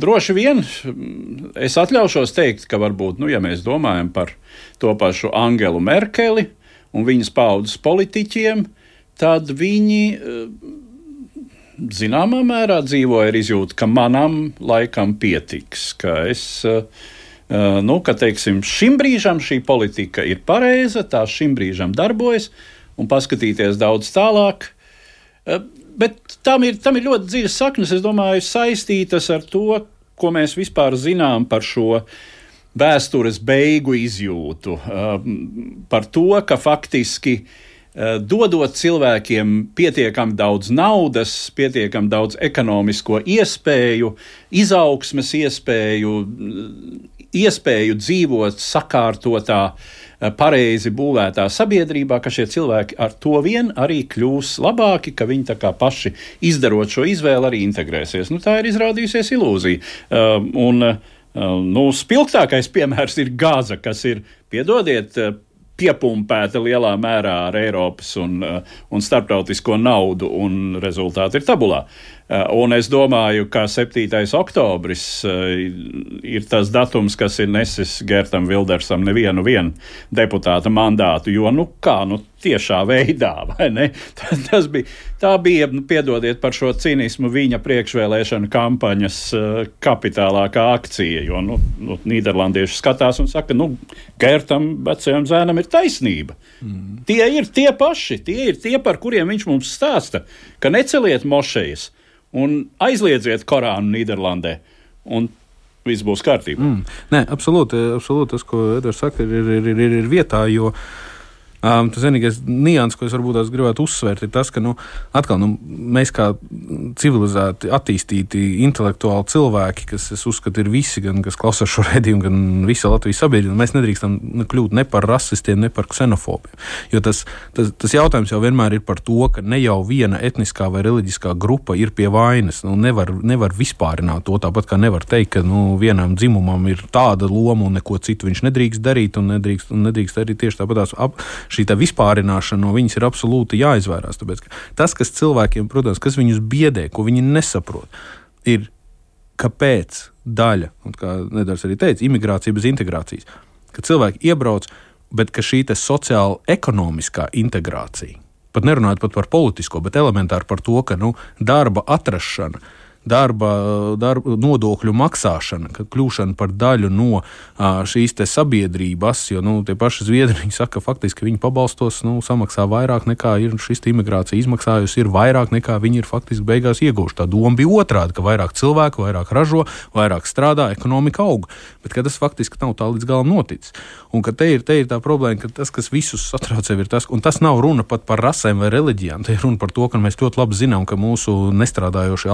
droši vien es atļaušos teikt, ka varbūt, nu, ja mēs domājam par to pašu Angelu Merkeli un viņas paudzes politiķiem, tad viņi uh, zināmā mērā dzīvoja ar izjūtu, ka manam laikam pietiks, ka es. Uh, nu, ka teiksim, šim brīžam šī politika ir pareiza, tā šim brīžam darbojas, un paskatīties daudz tālāk. Bet tam ir, tam ir ļoti dziļas saknes, es domāju, saistītas ar to, ko mēs vispār zinām par šo vēstures beigu izjūtu, um, par to, ka faktiski uh, dodot cilvēkiem pietiekami daudz naudas, pietiekami daudz ekonomisko iespēju, izaugsmes iespēju, iespēju dzīvot sakārtotā, eh, pareizi būvētā sabiedrībā, ka šie cilvēki ar to vien arī kļūs labāki, ka viņi paši izdarot šo izvēli arī integrēsies. Nu, tā ir izrādījusies ilūzija. Uh, un, uh, nu, spilgtākais piemērs ir Gāza, kas ir, piedodiet, piepumpēta lielā mērā ar Eiropas un, un starptautisko naudu, un rezultāti ir tabulā. Eh, un es domāju, ka 7. oktobris eh, ir tas datums, kas ir nesis Gertam Vildersam nevienu deputāta mandātu, jo, nu, kā, nu, tiešā veidā, vai ne? Tas, tas bija, tā bija, nu, piedodiet par šo cinismu, viņa priekšvēlēšana kampaņas uh, kapitālākā akcija, jo, nu, nu Nīderlandieši skatās un saka, nu, Gertam vecajam zēnam ir taisnība. Mm. Tie ir tie paši, tie ir tie, par kuriem viņš mums stāsta, ka neceliet mošejas un aizliedziet Korānu Nīderlandē. Un viss būs kārtībā. Mm. Nē, absolūti, absolūti tas, ko Edvards saka, ir, ir, ir, ir vietā. Jo, uh, Um, tas vienīgais nianses, ko es varbūt gribētu uzsvērt, ir tas, ka nu, atkal, nu, mēs kā civilizēti, attīstīti, intelektuāli cilvēki, kas, es uzskatu, ir visi, gan kas klausās šo redzējumu, gan visa Latvijas sabiedrība, mēs nedrīkstam kļūt ne par rasistiem, ne par ksenofobiem. Jo tas, tas, tas jautājums jau vienmēr ir par to, ka ne jau viena etniskā vai reliģiskā grupa ir pie vainas. Nu, nevar, nevar vispārināt to tāpat, kā nevar teikt, ka nu, vienam dzimumam ir tāda loma un neko citu viņš nedrīkst darīt, un nedrīkst, un nedrīkst darīt tieši tāpat šī vispārināšana no viņas ir absolūti jāizvairās. Tāpēc, tas, kas cilvēkiem, protams, kas viņus biedē, ko viņi nesaprot, ir kāpēc daļa, un kā Nedars arī teica, imigrācija bez integrācijas, ka cilvēki iebrauc, bet ka šī sociāla ekonomiskā integrācija, pat nerunājot pat par politisko, bet elementāri par to, ka nu, darba atrašana darba, darba nodokļu maksāšana, ka kļūšana par daļu no šīs sabiedrības, jo nu, tie paši zviedri saka, ka faktiski viņi pabalstos nu, samaksā vairāk nekā ir šis imigrācija izmaksājusi, ir vairāk nekā viņi ir faktiski beigās ieguvuši. Tā doma bija otrādi, ka vairāk cilvēku, vairāk ražo, vairāk strādā, ekonomika aug, bet tas faktiski nav tā līdz galam noticis. Un te ir, te ir tā problēma, ka tas, kas visus satrauc, ir tas, un tas nav runa pat par rasēm vai reliģijām. Te ir runa par to, ka mēs ļoti labi zinām, ka mūsu nestrādājošie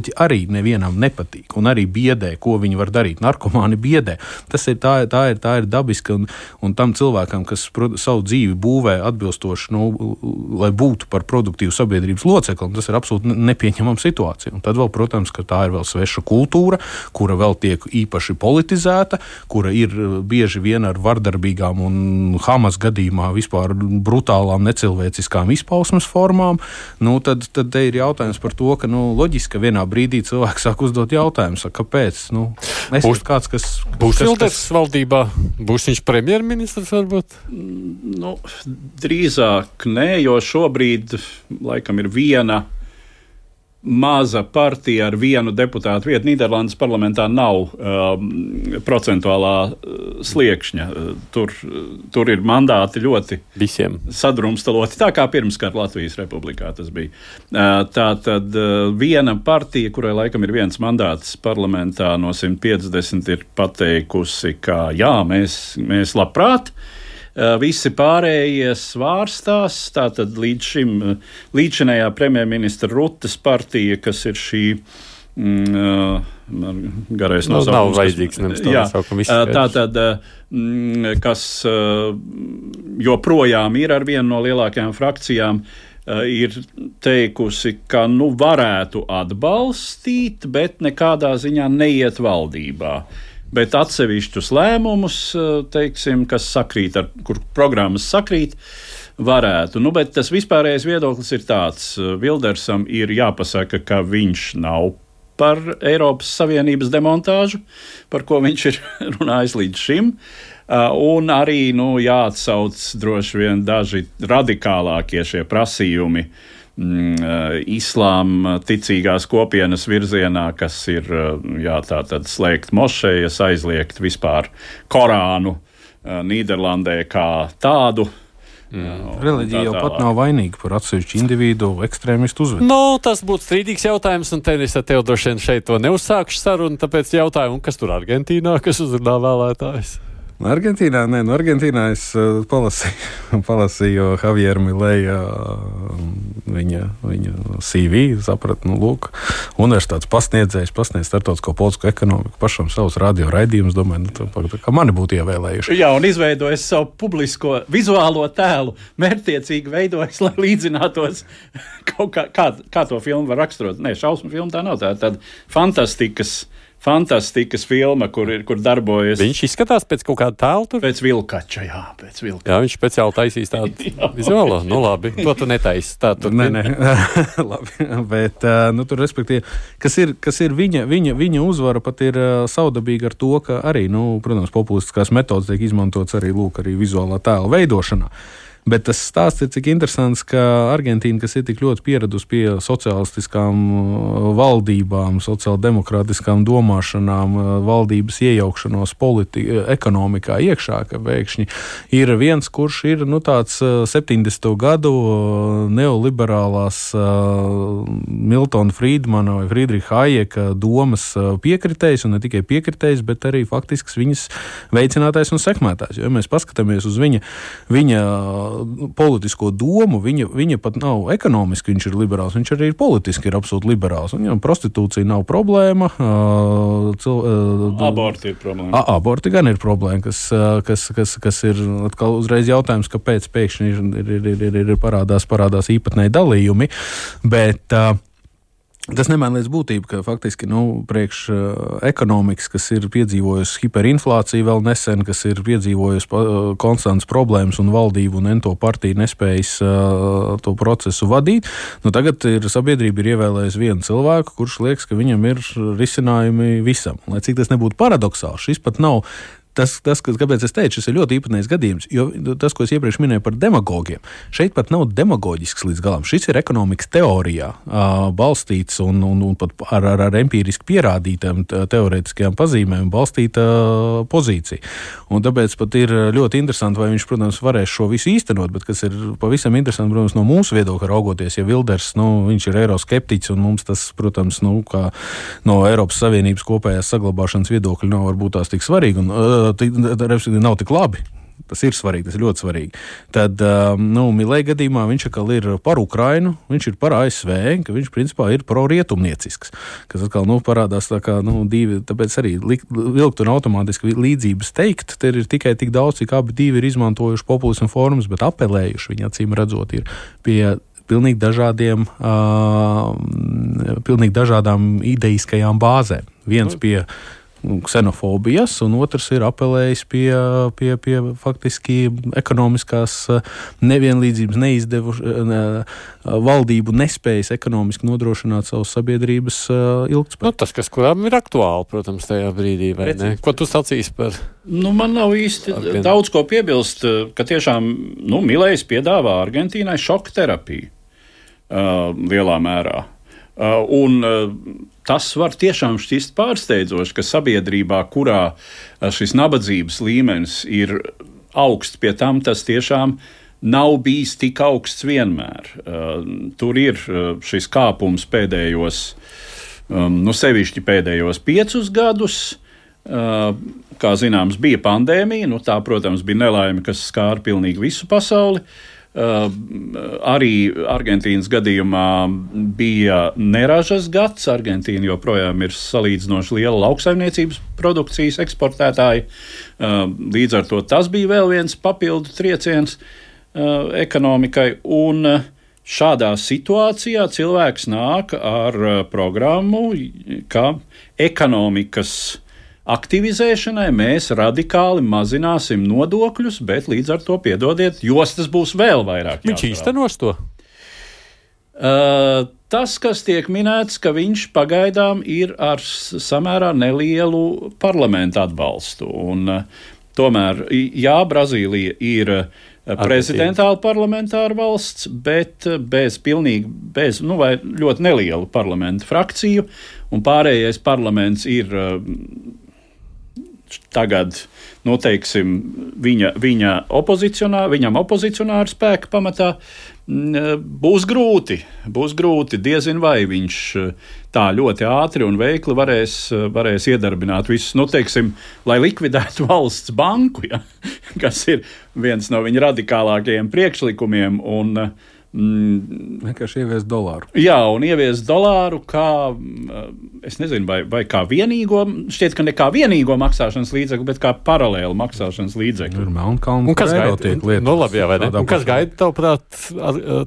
alkoholiķi arī nevienam nepatīk un arī biedē, ko viņi var darīt. Narkomāni biedē. Tas ir tā, tā ir, tā ir dabiski, un, un tam cilvēkam, kas savu dzīvi būvē atbilstoši, nu, lai būtu par produktīvu sabiedrības locekli, tas ir absolūti nepieņemama situācija. Un tad vēl, protams, ka tā ir vēl sveša kultūra, kura vēl tiek īpaši politizēta, kura ir bieži vien ar vardarbīgām un Hamas gadījumā vispār brutālām, necilvēciskām izpausmes formām, nu, tad, tad ir jautājums par to, ka nu, loģiski vienā brīdī cilvēks sāk uzdot jautājumus, kāpēc. Nu, būs kāds, kas būs Šilders kas... valdībā, būs viņš premjerministrs varbūt? Nu, drīzāk nē, jo šobrīd laikam ir viena maza partija ar vienu deputātu vietu. Nīderlandes parlamentā nav um, procentuālā uh, sliekšņa. Uh, tur, tur ir mandāti ļoti visiem sadrumstaloti, tā kā pirmskara Latvijas republikā tas bija. Uh, tā tad uh, viena partija, kurai laikam ir viens mandāts parlamentā no 150, ir pateikusi, ka jā, mēs, mēs labprāt. Uh, visi pārējie svārstās. Tātad līdz šim, eh, līdzinējā premjerministra Rutas partija, kas ir šī. Mm, eh, garais nu, nosaukums. Nav vajadzīgs nosaukums. Tā tad, mm, kas joprojām ir ar vienu no lielākajām frakcijām, ir teikusi, ka nu varētu atbalstīt, bet nekādā ziņā neiet valdībā. Uh, bet atsevišķus lēmumus, eh, teiksim, kas sakrīt, ar kur programmas sakrīt, varētu. Nu, bet tas vispārējais viedoklis ir tāds, eh, Vildersam ir jāpasaka, ka viņš nav par Eiropas Savienības demontāžu, par ko viņš ir runājis līdz šim. Uh, un arī nu, jāatsauc droši vien daži radikālākie šie prasījumi uh, eh, islāma ticīgās kopienas virzienā, kas ir eh, jā, slēgt mošejas, aizliegt vispār Korānu eh, Nīderlandē kā tādu. Mm. Reliģija jau pat nav vainīga par atsevišķu individu ekstrēmistu uzvedību. Nu, tas būtu strīdīgs jautājums, un te es ar tevi droši vien šeit to neuzsākšu sarunu, tāpēc jautājumu, kas tur Argentīnā, kas uzrunā vēlētājs. Argentīnā, nē, no Argentīnā es uh, palasīju, palasīju Javieru Milēju, uh, viņa, viņa CV, sapratu, nu, lūk, universitātes pasniedzējs, pasniedz starptautisko politisko ekonomiku, pašam savus radio raidījumus, domāju, nu, tā, kā mani būtu ievēlējuši. Jā, un izveidojis savu publisko vizuālo tēlu, mērķtiecīgi veidojis, lai līdzinātos kaut kā, kā, kā to filmu var raksturot. Nē, šausmu filmu tā nav, tā ir tāda fantastikas fantastikas filma, kur, ir, kur darbojas. Viņš izskatās pēc kaut kāda tēla. Pēc vilkača, jā, pēc vilkača. Jā, viņš speciāli taisīs tādu vizuālo. Nu, labi, to tu netaisi. Tā tur nē, nē. labi, bet, nu, tur, respektīvi, kas ir, kas ir viņa, viņa, viņa uzvara, pat ir saudabīga ar to, ka arī, nu, protams, populistiskās metodas tiek izmantotas arī, lūk, arī vizuālā tēla veidošanā. Bet tas stāsts ir cik interesants, ka Argentīna, kas ir tik ļoti pieradusi pie sociālistiskām uh, valdībām, sociāldemokrātiskām domāšanām, uh, valdības iejaukšanos politi, ekonomikā iekšā, ka pēkšņi ir viens, kurš ir nu, tāds 70. gadu neoliberālās Miltona Friedmana vai Friedricha Hayeka domas piekritējs, un ne tikai piekritējs, bet arī faktisks viņas veicinātājs un sekmētājs. Jo, ja mēs paskatāmies uz viņa, viņa politisko domu, viņa, viņa pat nav ekonomiski, viņš ir liberāls, viņš arī ir politiski ir absolūti liberāls. Viņam prostitūcija nav problēma. Cil, aborti ir problēma. A, aborti gan ir problēma, kas, kas, kas, kas ir atkal uzreiz jautājums, kāpēc pēkšņi ir, ir, ir, ir, ir parādās, parādās īpatnēji dalījumi. Bet, uh, Tas nemaina līdz būtību, ka faktiski nu, priekš uh, ekonomikas, kas ir piedzīvojusi hiperinflāciju vēl nesen, kas ir piedzīvojusi uh, konstants problēmas un valdību un ento partiju nespējas uh, to procesu vadīt, nu, tagad ir sabiedrība ir ievēlējusi vienu cilvēku, kurš liekas, ka viņam ir risinājumi visam. Lai cik tas nebūtu paradoxāli, šis pat nav tas, tas, kāpēc es teicu, šis ir ļoti īpatnējs gadījums. Jo tas, ko es iepriekš minēju par demagogiem, šeit pat nav demagoģisks līdz galam. Šis ir ekonomikas teorijā uh, balstīts un, un, un pat ar, ar, ar empiriski pierādītām teorētiskajām pazīmēm balstīta uh, pozīcija. Un tāpēc pat ir ļoti interesanti, vai viņš, protams, varēs šo visu īstenot, bet kas ir pavisam interesanti, protams, no mūsu viedokļa raugoties, ja Wilders, nu, viņš ir eiroskeptiķis un mums tas, protams, nu, no Eiropas Savienības kopējās saglabāšanas viedokļa nav varbūt tās tik svarīgi. Un, uh, nav tik labi. Tas ir svarīgi, tas ir ļoti svarīgi. Tad, nu, Milēja gadījumā viņš atkal ir par Ukrainu, viņš ir par ASV, ka viņš principā ir pro-rietumniecisks. Kas atkal nu, parādās tā kā nu, divi, tāpēc arī vilkt un automātiski līdzības teikt, te ir tikai tik daudz, cik abi divi ir izmantojuši populismu formas, bet apelējuši viņa acīm redzot ir pie pilnīgi dažādiem, uh, pilnīgi dažādām ideiskajām bāzēm. Viens nu. pie ksenofobijas, un otrs ir apelējis pie, pie, pie faktiski ekonomiskās eh, nevienlīdzības, neizdevušas ne, valdību nespējas ekonomiski nodrošināt savas sabiedrības eh, ilgspēju. Nu, tas, kas kuram ir aktuāli, protams, tajā brīdī, vai Pēc... ne? Ko tu sacīsi par? Nu, man nav īsti Argentīnu. daudz ko piebilst, ka tiešām nu, Milējs piedāvā Argentīnai šoka terapiju uh, lielā mērā. Uh, un uh, tas var tiešām šķist pārsteidzoši, ka sabiedrībā, kurā uh, šis nabadzības līmenis ir augsts, pie tam tas tiešām nav bijis tik augsts vienmēr. Tur ir šis kāpums pēdējos, um, nu, sevišķi pēdējos piecus gadus. Kā zināms, bija pandēmija, nu, tā, protams, bija nelaime, kas skāra pilnīgi visu pasauli. Uh, Uh, arī Argentīnas gadījumā bija neražas gads. Argentīna joprojām ir salīdzinoši liela lauksaimniecības produkcijas eksportētāja. Uh, līdz ar to tas bija vēl viens papildu trieciens uh, ekonomikai. Un, Šādā situācijā cilvēks nāk ar programmu, ka ekonomikas uh, aktivizēšanai mēs radikāli mazināsim nodokļus, bet līdz ar to piedodiet, jostas būs vēl vairāk. Viņš īstenos to. Uh, tas, kas tiek minēts, ka viņš pagaidām ir ar samērā nelielu parlamentu atbalstu. Un, uh, tomēr, jā, Brazīlija ir uh, prezidentāla parlamentāra valsts, bet uh, bez pilnīgi, bez, nu, vai ļoti nelielu parlamentu frakciju, un pārējais parlaments ir uh, tagad, nu, teiksim, viņa, viņa opozicionā, viņam opozicionāru spēku pamatā, mm, būs grūti. Būs grūti. Diezin vai viņš eh, tā ļoti ātri un veikli varēs, varēs iedarbināt visus, nu, teiksim, lai likvidētu valsts banku, ja, kas ir viens no viņa radikālākajiem priekšlikumiem. Un, uh, Mm, vienkārši ieviest dolāru. Jā, un ieviest dolāru kā, mm, es nezinu, vai, vai kā vienīgo, šķiet, ka ne kā vienīgo maksāšanas līdzekli, bet kā paralēli maksāšanas līdzekli. Tur Melnkalna kas gaida tiek lietot. Nu, labi, jā, vai ne? Un kas gaida, tavuprāt,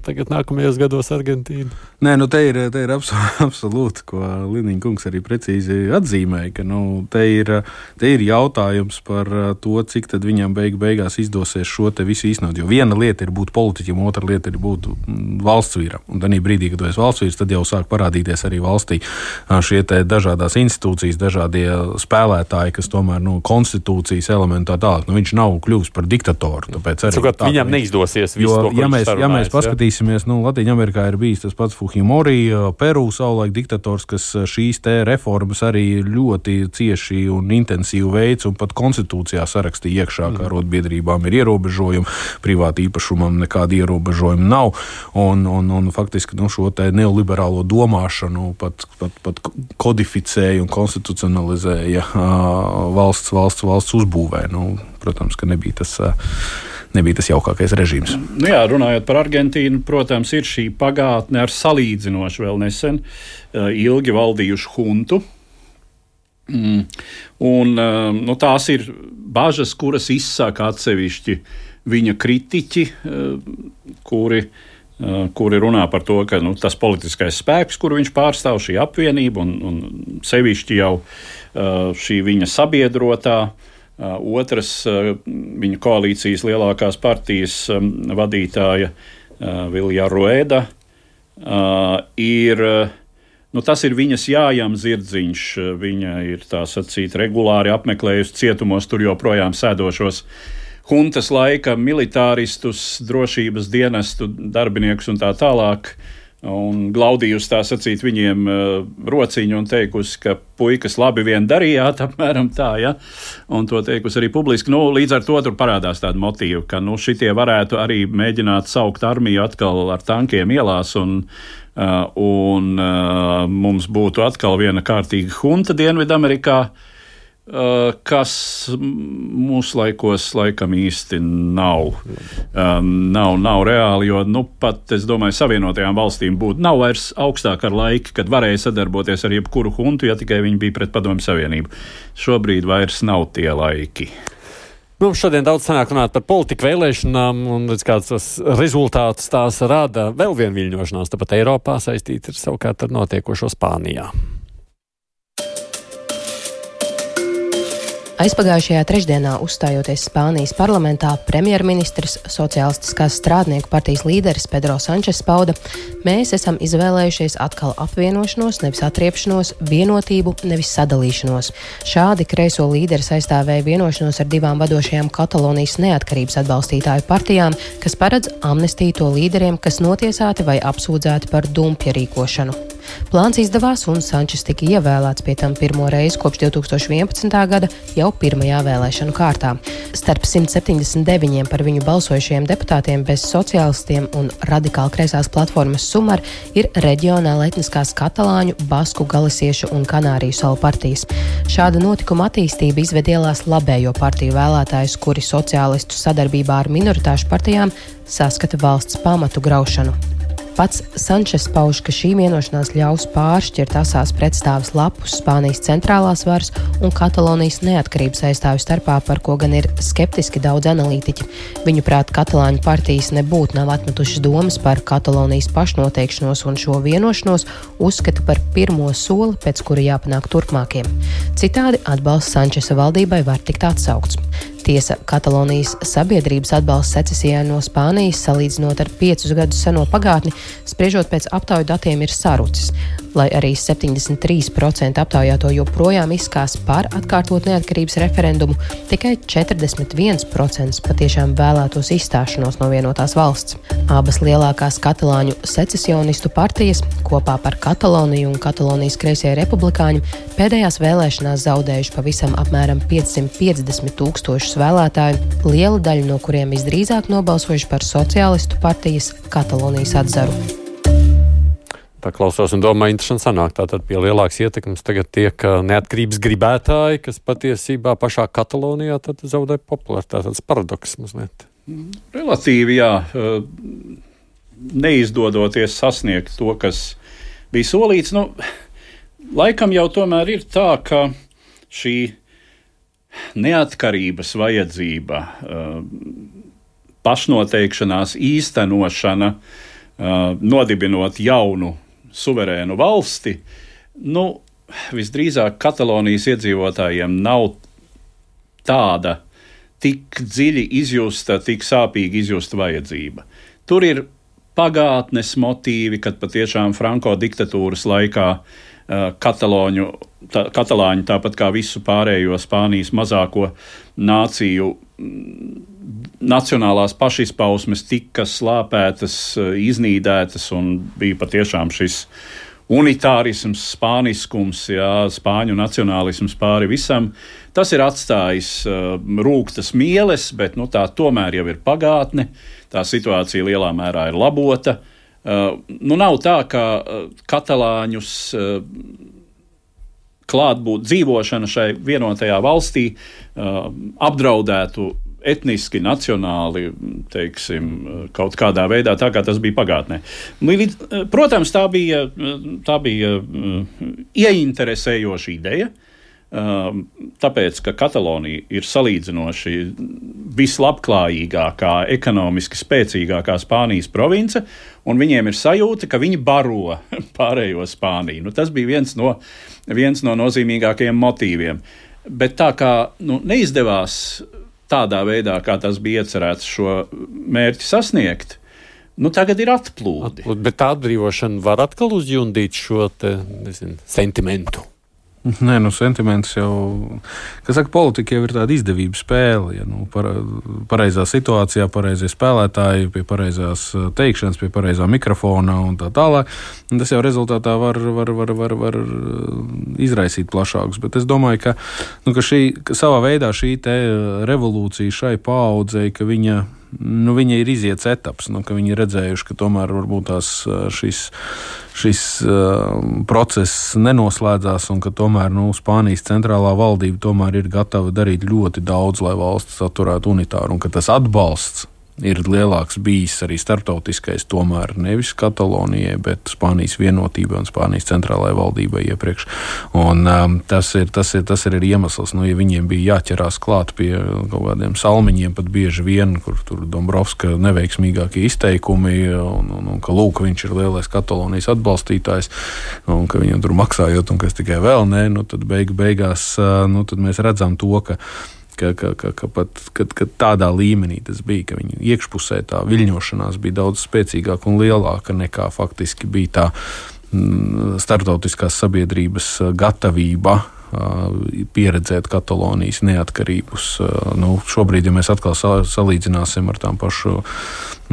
tagad nākamajos gados Argentīnu? Nē, nu te ir, te ir absolūti, ko Liniņa kungs arī precīzi atzīmēja, ka, nu, te ir, te ir jautājums par to, cik tad viņam beig beigās izdosies šo te visu īstenot. Jo viena lieta ir būt politiķim, otra lieta ir būt valsts vīra. Un tad brīdī, kad tu esi valsts vīrs, tad jau sāk parādīties arī valstī šie dažādas institūcijas, dažādie spēlētāji, kas tomēr nu, konstitūcijas elementā tālāk. Nu, viņš nav kļuvis par diktatoru. Sakat, tā, viņam viņš, neizdosies visu jo, to, ja mēs, sarunājas, ja mēs paskatīsimies, ja? nu, Latvijā ir bijis tas pats Fujimori, Peru savulaik diktators, kas šīs reformas arī ļoti cieši un intensīvi veids un pat konstitūcijā sarakstīja iekšā, ka mhm. arotbiedrībām ir ierobežojumi, privāti īpašumam nekāda ierobežojuma nav. Un, un, un faktiski nu, šo neoliberālo domāšanu pat, pat, pat kodificēja un konstitucionalizēja valsts, valsts, valsts uzbūvē. Nu, protams, ka nebija tas nebija tas jaukākais režīms. Nu jā, runājot par Argentīnu, protams, ir šī pagātne ar salīdzinoši vēl nesen ilgi valdījušu huntu. Mm. Un, nu, tās ir bažas, kuras izsaka atsevišķi viņa kritiķi, kuri, kuri runā par to, ka nu, tas politiskais spēks, kuru viņš pārstāv, šī apvienība un, un sevišķi jau šī viņa sabiedrotā, otras viņa koalīcijas lielākās partijas vadītāja Vilja Rueda ir Nu, tas ir viņas jājām zirdziņš. Viņa ir tā sacīt, regulāri apmeklējusi cietumos, tur joprojām sēdošos huntas laika militāristus, drošības dienestu darbiniekus un tā tālāk. Un glaudījusi tā sacīt viņiem uh, rociņu un teikusi, ka puikas labi vien darījāt, apmēram tā, ja. Un to teikusi arī publiski. Nu, līdz ar to tur parādās tāda motīva, ka nu, šitie varētu arī mēģināt saukt armiju atkal ar tankiem ielās un Uh, un uh, mums būtu atkal viena kārtīga hunta Dienvidamerikā, uh, kas mūsu laikos laikam īsti nav. Nav, nav reāli, jo nu, pat, es domāju, Savienotajām valstīm būtu nav vairs augstāk ar laiku, kad varēja sadarboties ar jebkuru huntu, ja tikai viņi bija pret Padomju Savienību. Šobrīd vairs nav tie laiki. Nu, šodien daudz sanāk runāt par politiku vēlēšanām un kāds tas rezultāts tās rada. Vēl viena viļņošanās, tāpat Eiropā saistīta ir savukārt ar notiekošo Spānijā. Aizpagājušajā trešdienā uzstājoties Spānijas parlamentā, premjerministrs, sociālistiskās strādnieku partijas līderis Pedro Sančes pauda: Mēs esam izvēlējušies atkal apvienošanos, nevis atriepšanos, vienotību, nevis sadalīšanos. Šādi kreiso līderis aizstāvēja vienošanos ar divām vadošajām Katalonijas neatkarības atbalstītāju partijām, kas paredz amnestiju to līderiem, kas notiesāti vai apsūdzēti par dumpja rīkošanu. Plāns izdevās, un Sančes tika ievēlēts pie tam pirmo reizi kopš 2011. gada jau pirmajā vēlēšanu kārtā. Starp 179 par viņu balsojušiem deputātiem bez sociālistiem un radikāli kreisās platformas Sumar ir reģionāla etniskās katalāņu, basku, galisiešu un kanāriju salu partijas. Šāda notikuma attīstība izved ielās labējo partiju vēlētājus, kuri sociālistu sadarbībā ar minoritāšu partijām saskata valsts pamatu graušanu. Pats Sančes pauž, ka šī vienošanās ļaus pāršķirt asās pretstāvis lapus Spānijas centrālās varas un Katalonijas neatkarības aizstāvju starpā, par ko gan ir skeptiski daudz analītiķi. Viņuprāt, Katalāņu partijas nebūtu nav atmetušas domas par Katalonijas pašnoteikšanos un šo vienošanos uzskata par pirmo soli, pēc kura jāpanāk turpmākiem. Citādi atbalsts Sančesa valdībai var tikt atsaukts. Tiesa Katalonijas sabiedrības atbalsts secesijai no Spānijas, salīdzinot ar piecus gadus seno pagātni, spriežot pēc aptauju datiem, ir sarucis. Lai arī 73% aptaujāto joprojām izskās par atkārtot neatkarības referendumu, tikai 41% patiešām vēlētos izstāšanos no vienotās valsts. Abas lielākās katalāņu secesionistu partijas kopā par Kataloniju un Katalonijas kreisie republikāņi pēdējās vēlēšanās zaudējuši pavisam apmēram 550 tūkstošus tūkstošus vēlētāju, liela daļa no kuriem visdrīzāk nobalsojuši par sociālistu partijas Katalonijas atzaru. Tā klausos un domāju, interesanti sanāk. Tātad pie lielākas ietekmes tagad tiek neatkarības gribētāji, kas patiesībā pašā Katalonijā zaudē popularitāti. Tas paradoks mazliet. Relatīvi, jā. Neizdodoties sasniegt to, kas bija solīts, nu, laikam jau tomēr ir tā, ka šī neatkarības vajadzība, eh, pašnoteikšanās īstenošana, eh, nodibinot jaunu suverēnu valsti, nu, visdrīzāk Katalonijas iedzīvotājiem nav tāda tik dziļi izjusta, tik sāpīgi izjusta vajadzība. Tur ir pagātnes motīvi, kad patiešām Franko diktatūras laikā uh, Kataloņu, tā, katalāņi, tāpat kā visu pārējo Spānijas mazāko nāciju, nacionālās pašizpausmes tika slāpētas, iznīdētas un bija patiešām šis unitārisms, spāniskums, jā, spāņu nacionālisms pāri visam. Tas ir atstājis uh, rūktas mieles, bet nu, tā tomēr jau ir pagātne. Tā situācija lielā mērā ir labota. Uh, nu, nav tā, ka uh, katalāņus uh, klātbūt dzīvošana šai vienotajā valstī uh, apdraudētu etniski, nacionāli, teiksim, kaut kādā veidā, tā kā tas bija pagātnē. Protams, tā bija, tā bija uh, ieinteresējoša ideja. Um, tāpēc, ka Katalonija ir salīdzinoši vislabklājīgākā, ekonomiski spēcīgākā Spānijas province, un viņiem ir sajūta, ka viņi baro pārējo Spāniju. Nu, tas bija viens no, viens no nozīmīgākajiem motīviem. Bet tā kā nu, neizdevās tādā veidā, kā tas bija iecerēts, šo mērķi sasniegt. Nu, tagad ir atplūdi. Bet tā atbrīvošana var atkal uzjundīt šo te, nezinu, sentimentu. Nē, nu, sentiments jau, kas saka, politika jau ir tāda izdevība spēle. Ja, nu, par, pareizā situācijā, pareizie spēlētāji, pie pareizās eh, teikšanas, pie pareizā mikrofona un tā tālāk. Un tas jau rezultātā var, var, var, var, var eh, izraisīt plašākus. Bet es domāju, ka, nu, ka, šī, ka savā veidā šī revolūcija šai paaudzei, ka viņa nu, viņa ir iziets etaps, nu, ka viņi ir redzējuši, ka tomēr tās, šis, šis uh, process nenoslēdzās un ka tomēr nu, Spānijas centrālā valdība tomēr ir gatava darīt ļoti daudz, lai valsts atturētu unitāru un ka tas atbalsts ir lielāks bijis arī starptautiskais, tomēr nevis Katalonijai, bet Spānijas vienotībai un Spānijas centrālajai valdībai iepriekš. Un, um, tas, ir, tas, ir, tas ir iemesls, nu, ja viņiem bija jāķerās klāt pie kaut kādiem salmiņiem, pat bieži vien, kur tur Dombrovska neveiksmīgākie izteikumi, un, un, un ka lūk, viņš ir lielais Katalonijas atbalstītājs, un ka viņam tur maksājot, un kas tikai vēl nē, nu, tad beigu, beigās uh, nu, tad mēs redzam to, ka ka, ka, ka, ka pat kad, kad tādā līmenī tas bija, ka viņa iekšpusē tā viļņošanās bija daudz spēcīgāka un lielāka nekā faktiski bija tā mm, starptautiskās sabiedrības gatavība pieredzēt Katalonijas neatkarības. Nu, šobrīd, ja mēs atkal salīdzināsim ar tām pašu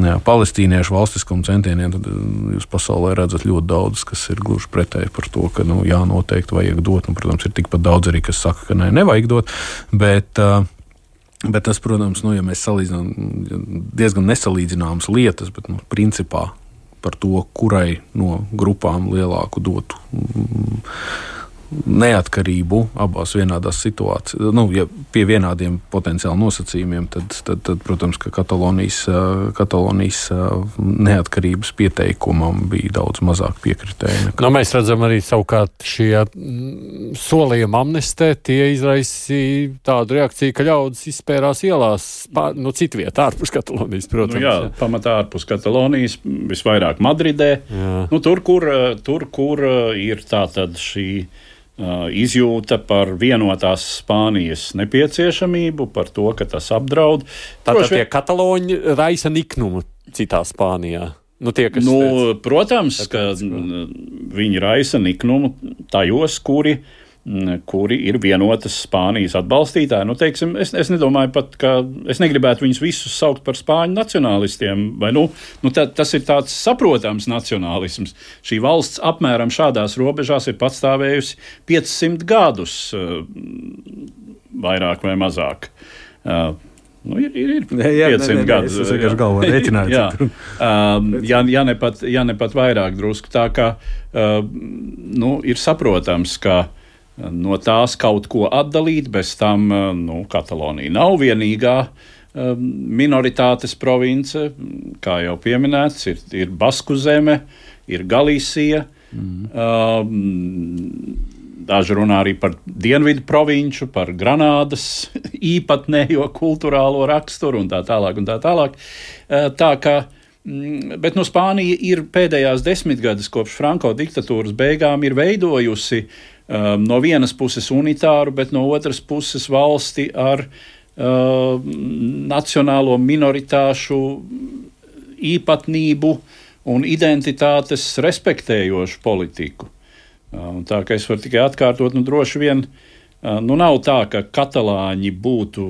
jā, palestīniešu valstiskumu centieniem, tad jūs pasaulē redzat ļoti daudz, kas ir gluži pretēji par to, ka nu, jā, noteikti vajag dot. Nu, protams, ir tikpat daudz arī, kas saka, ka nē, nevajag dot. Bet, Bet tas, protams, nu, ja mēs salīdzinām diezgan nesalīdzināmas lietas, bet nu, principā par to, kurai no grupām lielāku dotu neatkarību abās vienādās situācijās, nu, ja pie vienādiem potenciāli nosacījumiem, tad, tad, tad protams, ka Katalonijas, Katalonijas neatkarības pieteikumam bija daudz mazāk piekritēji. Nekā... Nu, mēs redzam arī savukārt šie mm, solījumi amnestē, tie izraisīja tādu reakciju, ka ļaudis izspērās ielās, pār, nu, citu vietu ārpus Katalonijas, protams. Nu, jā, jā, pamatā ārpus Katalonijas, visvairāk Madridē, jā. nu, tur, kur, tur, kur ir tā tad šī izjūta par vienotās Spānijas nepieciešamību, par to, ka tas apdraud. Tātad tie kataloņi raisa niknumu citā Spānijā. Nu, tie, nu, teica, protams, ka viņi raisa niknumu tajos, kuri uh, kuri ir vienotas Spānijas atbalstītāji. Nu, teiksim, es, es nedomāju pat, ka es negribētu viņus visus saukt par spāņu nacionālistiem. Vai, nu, nu, tā, tas ir tāds saprotams nacionālisms. Šī valsts apmēram šādās robežās ir pastāvējusi 500 gadus, eh, vairāk vai mazāk. Uh, Nu, ir, ir, ir jā, 500 gadi. Tas vienkārši galvā rēķināts. jā, um, ja, ja, ne pat, ja ne pat vairāk drusku. Tā kā uh, nu, ir saprotams, ka uh, no tās kaut ko atdalīt. Bez tam eh, nu, Katalonija nav vienīgā eh, minoritātes province. Kā jau pieminēts, ir, ir Basku zeme, ir Galīsija. Mm. Um, Daži runā arī par dienvidu provinču, par Granādas īpatnējo kultūrālo raksturu un tā tālāk. Un tā, tālāk. tā kā, mm, bet no Spānija ir pēdējās desmitgades kopš Franko diktatūras beigām ir veidojusi uh, um, no vienas puses unitāru, bet no otras puses valsti ar uh, nacionālo minoritāšu īpatnību un identitātes respektējošu politiku. Uh, tā kā es varu tikai atkārtot, nu droši vien uh, nu, nav tā, ka katalāņi būtu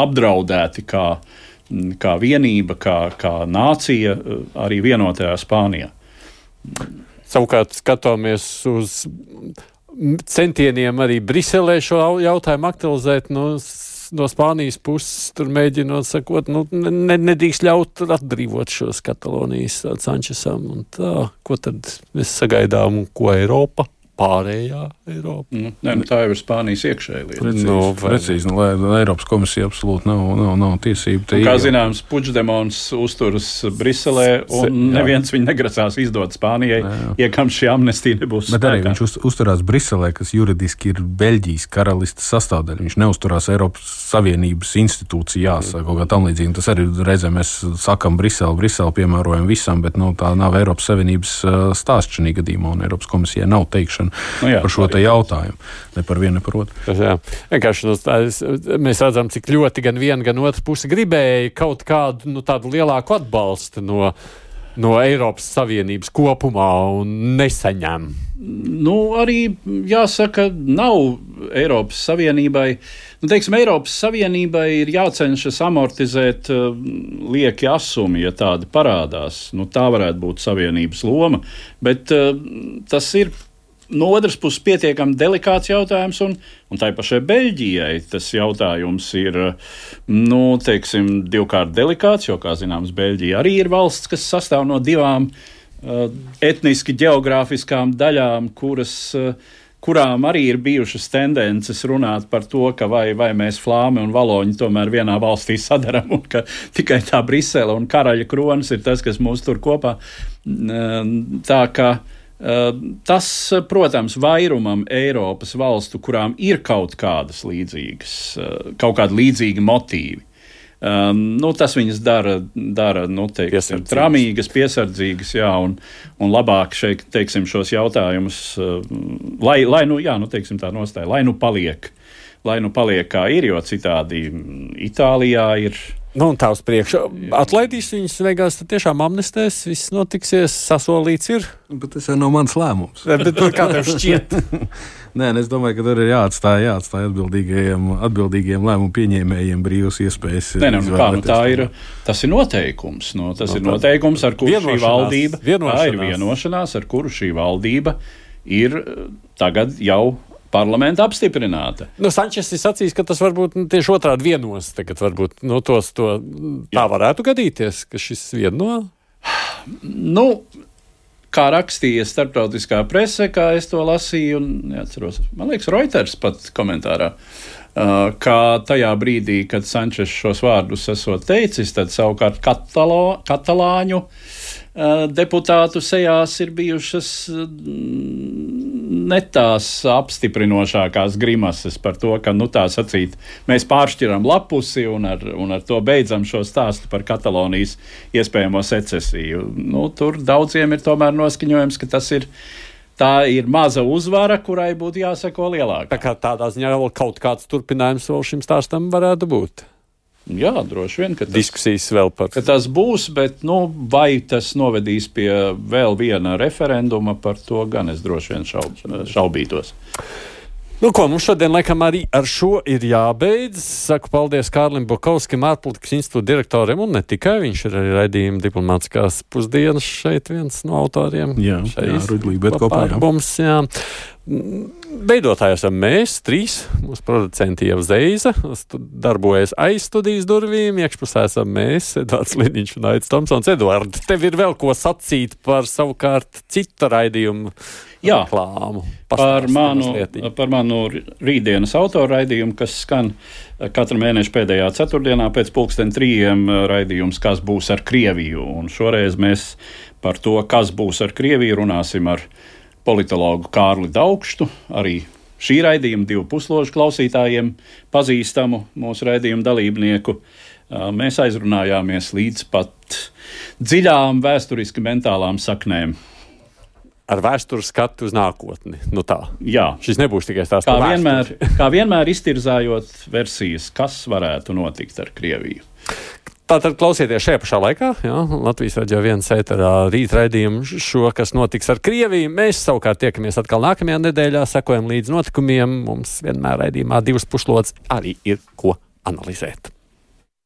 apdraudēti kā, kā vienība, kā, kā nācija arī vienotajā Spānijā. Savukārt skatāmies uz centieniem arī Briselē šo jautājumu aktualizēt. No, no Spānijas puses tur mēģinot sakot, nu, ne, nedrīkst ļaut atbrīvot šos Katalonijas Sančesam. Tā, ko tad mēs sagaidām un ko Eiropa? Pārējā Eiropa. Nu, ne, nu, tā jau ir Spānijas iekšējā lieta. Precīzi, no, nu, precīzi nu, lai, Eiropas komisija absolūti nav, nav, nav tiesība. Kā zināms, Puģdemons uzturas Briselē, un jā. neviens viņu negrasās izdot Spānijai, ja kam šī amnestija nebūs. Bet arī viņš uz, uzturās Briselē, kas juridiski ir Beļģijas karalistas sastāvdaļa. Viņš neuzturās Eiropas Savienības institūcijās mm. kaut kā tam līdzīga. Tas arī reizē mēs sakam Brisele, Brisele piemērojam visam, bet nu, tā nav Eiropas Savienības stāsts šajā gadījumā, un Eiropas komisijai nav teikšana nu, jā, par šo jautājumu. Ne par vienu, ne par otru. Jā, vienkārši nu, tās, mēs redzam, cik ļoti gan viena, gan otra puse gribēja kaut kādu nu, tādu lielāku atbalstu no, no Eiropas Savienības kopumā un nesaņem. Nu, arī jāsaka, nav Eiropas Savienībai. Nu, teiksim, Eiropas Savienībai ir jācenšas amortizēt uh, lieki asumi, ja tādi parādās. Nu, tā varētu būt Savienības loma, bet uh, tas ir no otras puses pietiekami delikāts jautājums, un, un tai pašai Beļģijai tas jautājums ir nu, teiksim, divkārt delikāts, jo, kā zināms, Beļģija arī ir valsts, kas sastāv no divām uh, etniski geogrāfiskām daļām, kuras uh, kurām arī ir bijušas tendences runāt par to, ka vai, vai mēs flāmi un valoņi tomēr vienā valstī sadaram, un ka tikai tā Brisele un karaļa kronis ir tas, kas mūs tur kopā. Tā kā tas, protams, vairumam Eiropas valstu, kurām ir kaut kādas līdzīgas, eh, kaut kādi līdzīgi motīvi. Um, nu, tas viņas dara, dara nu, teiksim, tramīgas, piesardzīgas, jā, un, un labāk šeit, teiksim, šos jautājumus, uh, lai, lai, nu, jā, nu, teiksim, tā nostāja, lai nu paliek, lai nu paliek kā ir, jo citādi Itālijā ir Nu, un tā uz priekšu. Atlaidīs viņus beigās, tad tiešām amnestēs, viss notiksies, sasolīts ir. Bet tas jau nav mans lēmums. bet kā tev šķiet? Nē, es domāju, ka tur ir jāatstāj, jāatstāj atbildīgajiem, atbildīgiem lēmumu pieņēmējiem brīvas iespējas. Nē, nu, kā, nu, tā ir, tas ir noteikums. No, tas no, ir noteikums, ar kuru šī valdība, tā ir vienošanās, ar kuru šī valdība ir tagad jau parlamenta apstiprināta. Nu, Sančes ir sacījis, ka tas varbūt nu, tieši otrādi vienos. Tagad varbūt nu, tos, to, tā varētu gadīties, ka šis vieno. Nu, kā rakstīja starptautiskā prese, kā es to lasīju, un neatceros, man liekas, Reuters pat komentārā. Kā tajā brīdī, kad Sančes šos vārdus esot teicis, tad savukārt katalo, katalāņu uh, deputātu sejās ir bijušas ne tās apstiprinošākās grimases par to, ka, nu, tā sacīt, mēs pāršķiram lapusi un ar, un ar to beidzam šo stāstu par Katalonijas iespējamo secesiju. Nu, tur daudziem ir tomēr noskaņojums, ka tas ir. Tā ir maza uzvara, kurai būtu jāsako lielāka. Tā kā tādā ziņā vēl kaut kāds turpinājums vēl šim stāstam varētu būt. Jā, droši vien, ka tas, diskusijas vēl par to. Tas būs, bet nu, vai tas novedīs pie vēl viena referenduma, par to gan es droši vien šaub, šaubītos. Nu, ko mums šodien laikam arī ar šo ir jābeidz. Saku paldies Kārlim Bukovskim, ārpolitikas institūta direktoram, un ne tikai viņš ir arī raidījuma diplomātiskās pusdienas šeit viens no autoriem. Jā, jā Rudlī, bet kopā jā. Mums, jā. Veidotāji esam mēs, trīs. Mūsu producenti jau Zeiza, darbojas aiz studijas durvīm. Iekšpusē esam mēs, Edvards Liniņš un Aits Tomsons. Edvards, tev ir vēl ko sacīt par savukārt citu raidījumu Jā, reklāmu. Par manu, par manu rītdienas autoraidījumu, kas skan eh, katru mēnešu pēdējā ceturtdienā pēc pulksten trījiem eh, raidījums, kas būs ar Krieviju. Un šoreiz mēs par to, kas būs ar Krieviju, runāsim ar politologu Kārli Daugštu, arī šī raidījuma divu pusložu klausītājiem pazīstamu mūsu raidījuma dalībnieku. Mēs aizrunājāmies līdz pat dziļām vēsturiski mentālām saknēm ar vēstures skatu uz nākotni. Nu tā. Jā. Šis nebūs tikai tās kā vienmēr, kā vienmēr iztirzājot versijas, kas varētu notikt ar Krieviju. Tātad klausieties šajā pašā laikā, jā, Latvijas raidījā viens ēterā rīt raidījumu šo, kas notiks ar Krieviju. Mēs savukārt tiekamies atkal nākamajā nedēļā, sekojam līdz notikumiem. Mums vienmēr raidījumā divas puslodes arī ir ko analizēt.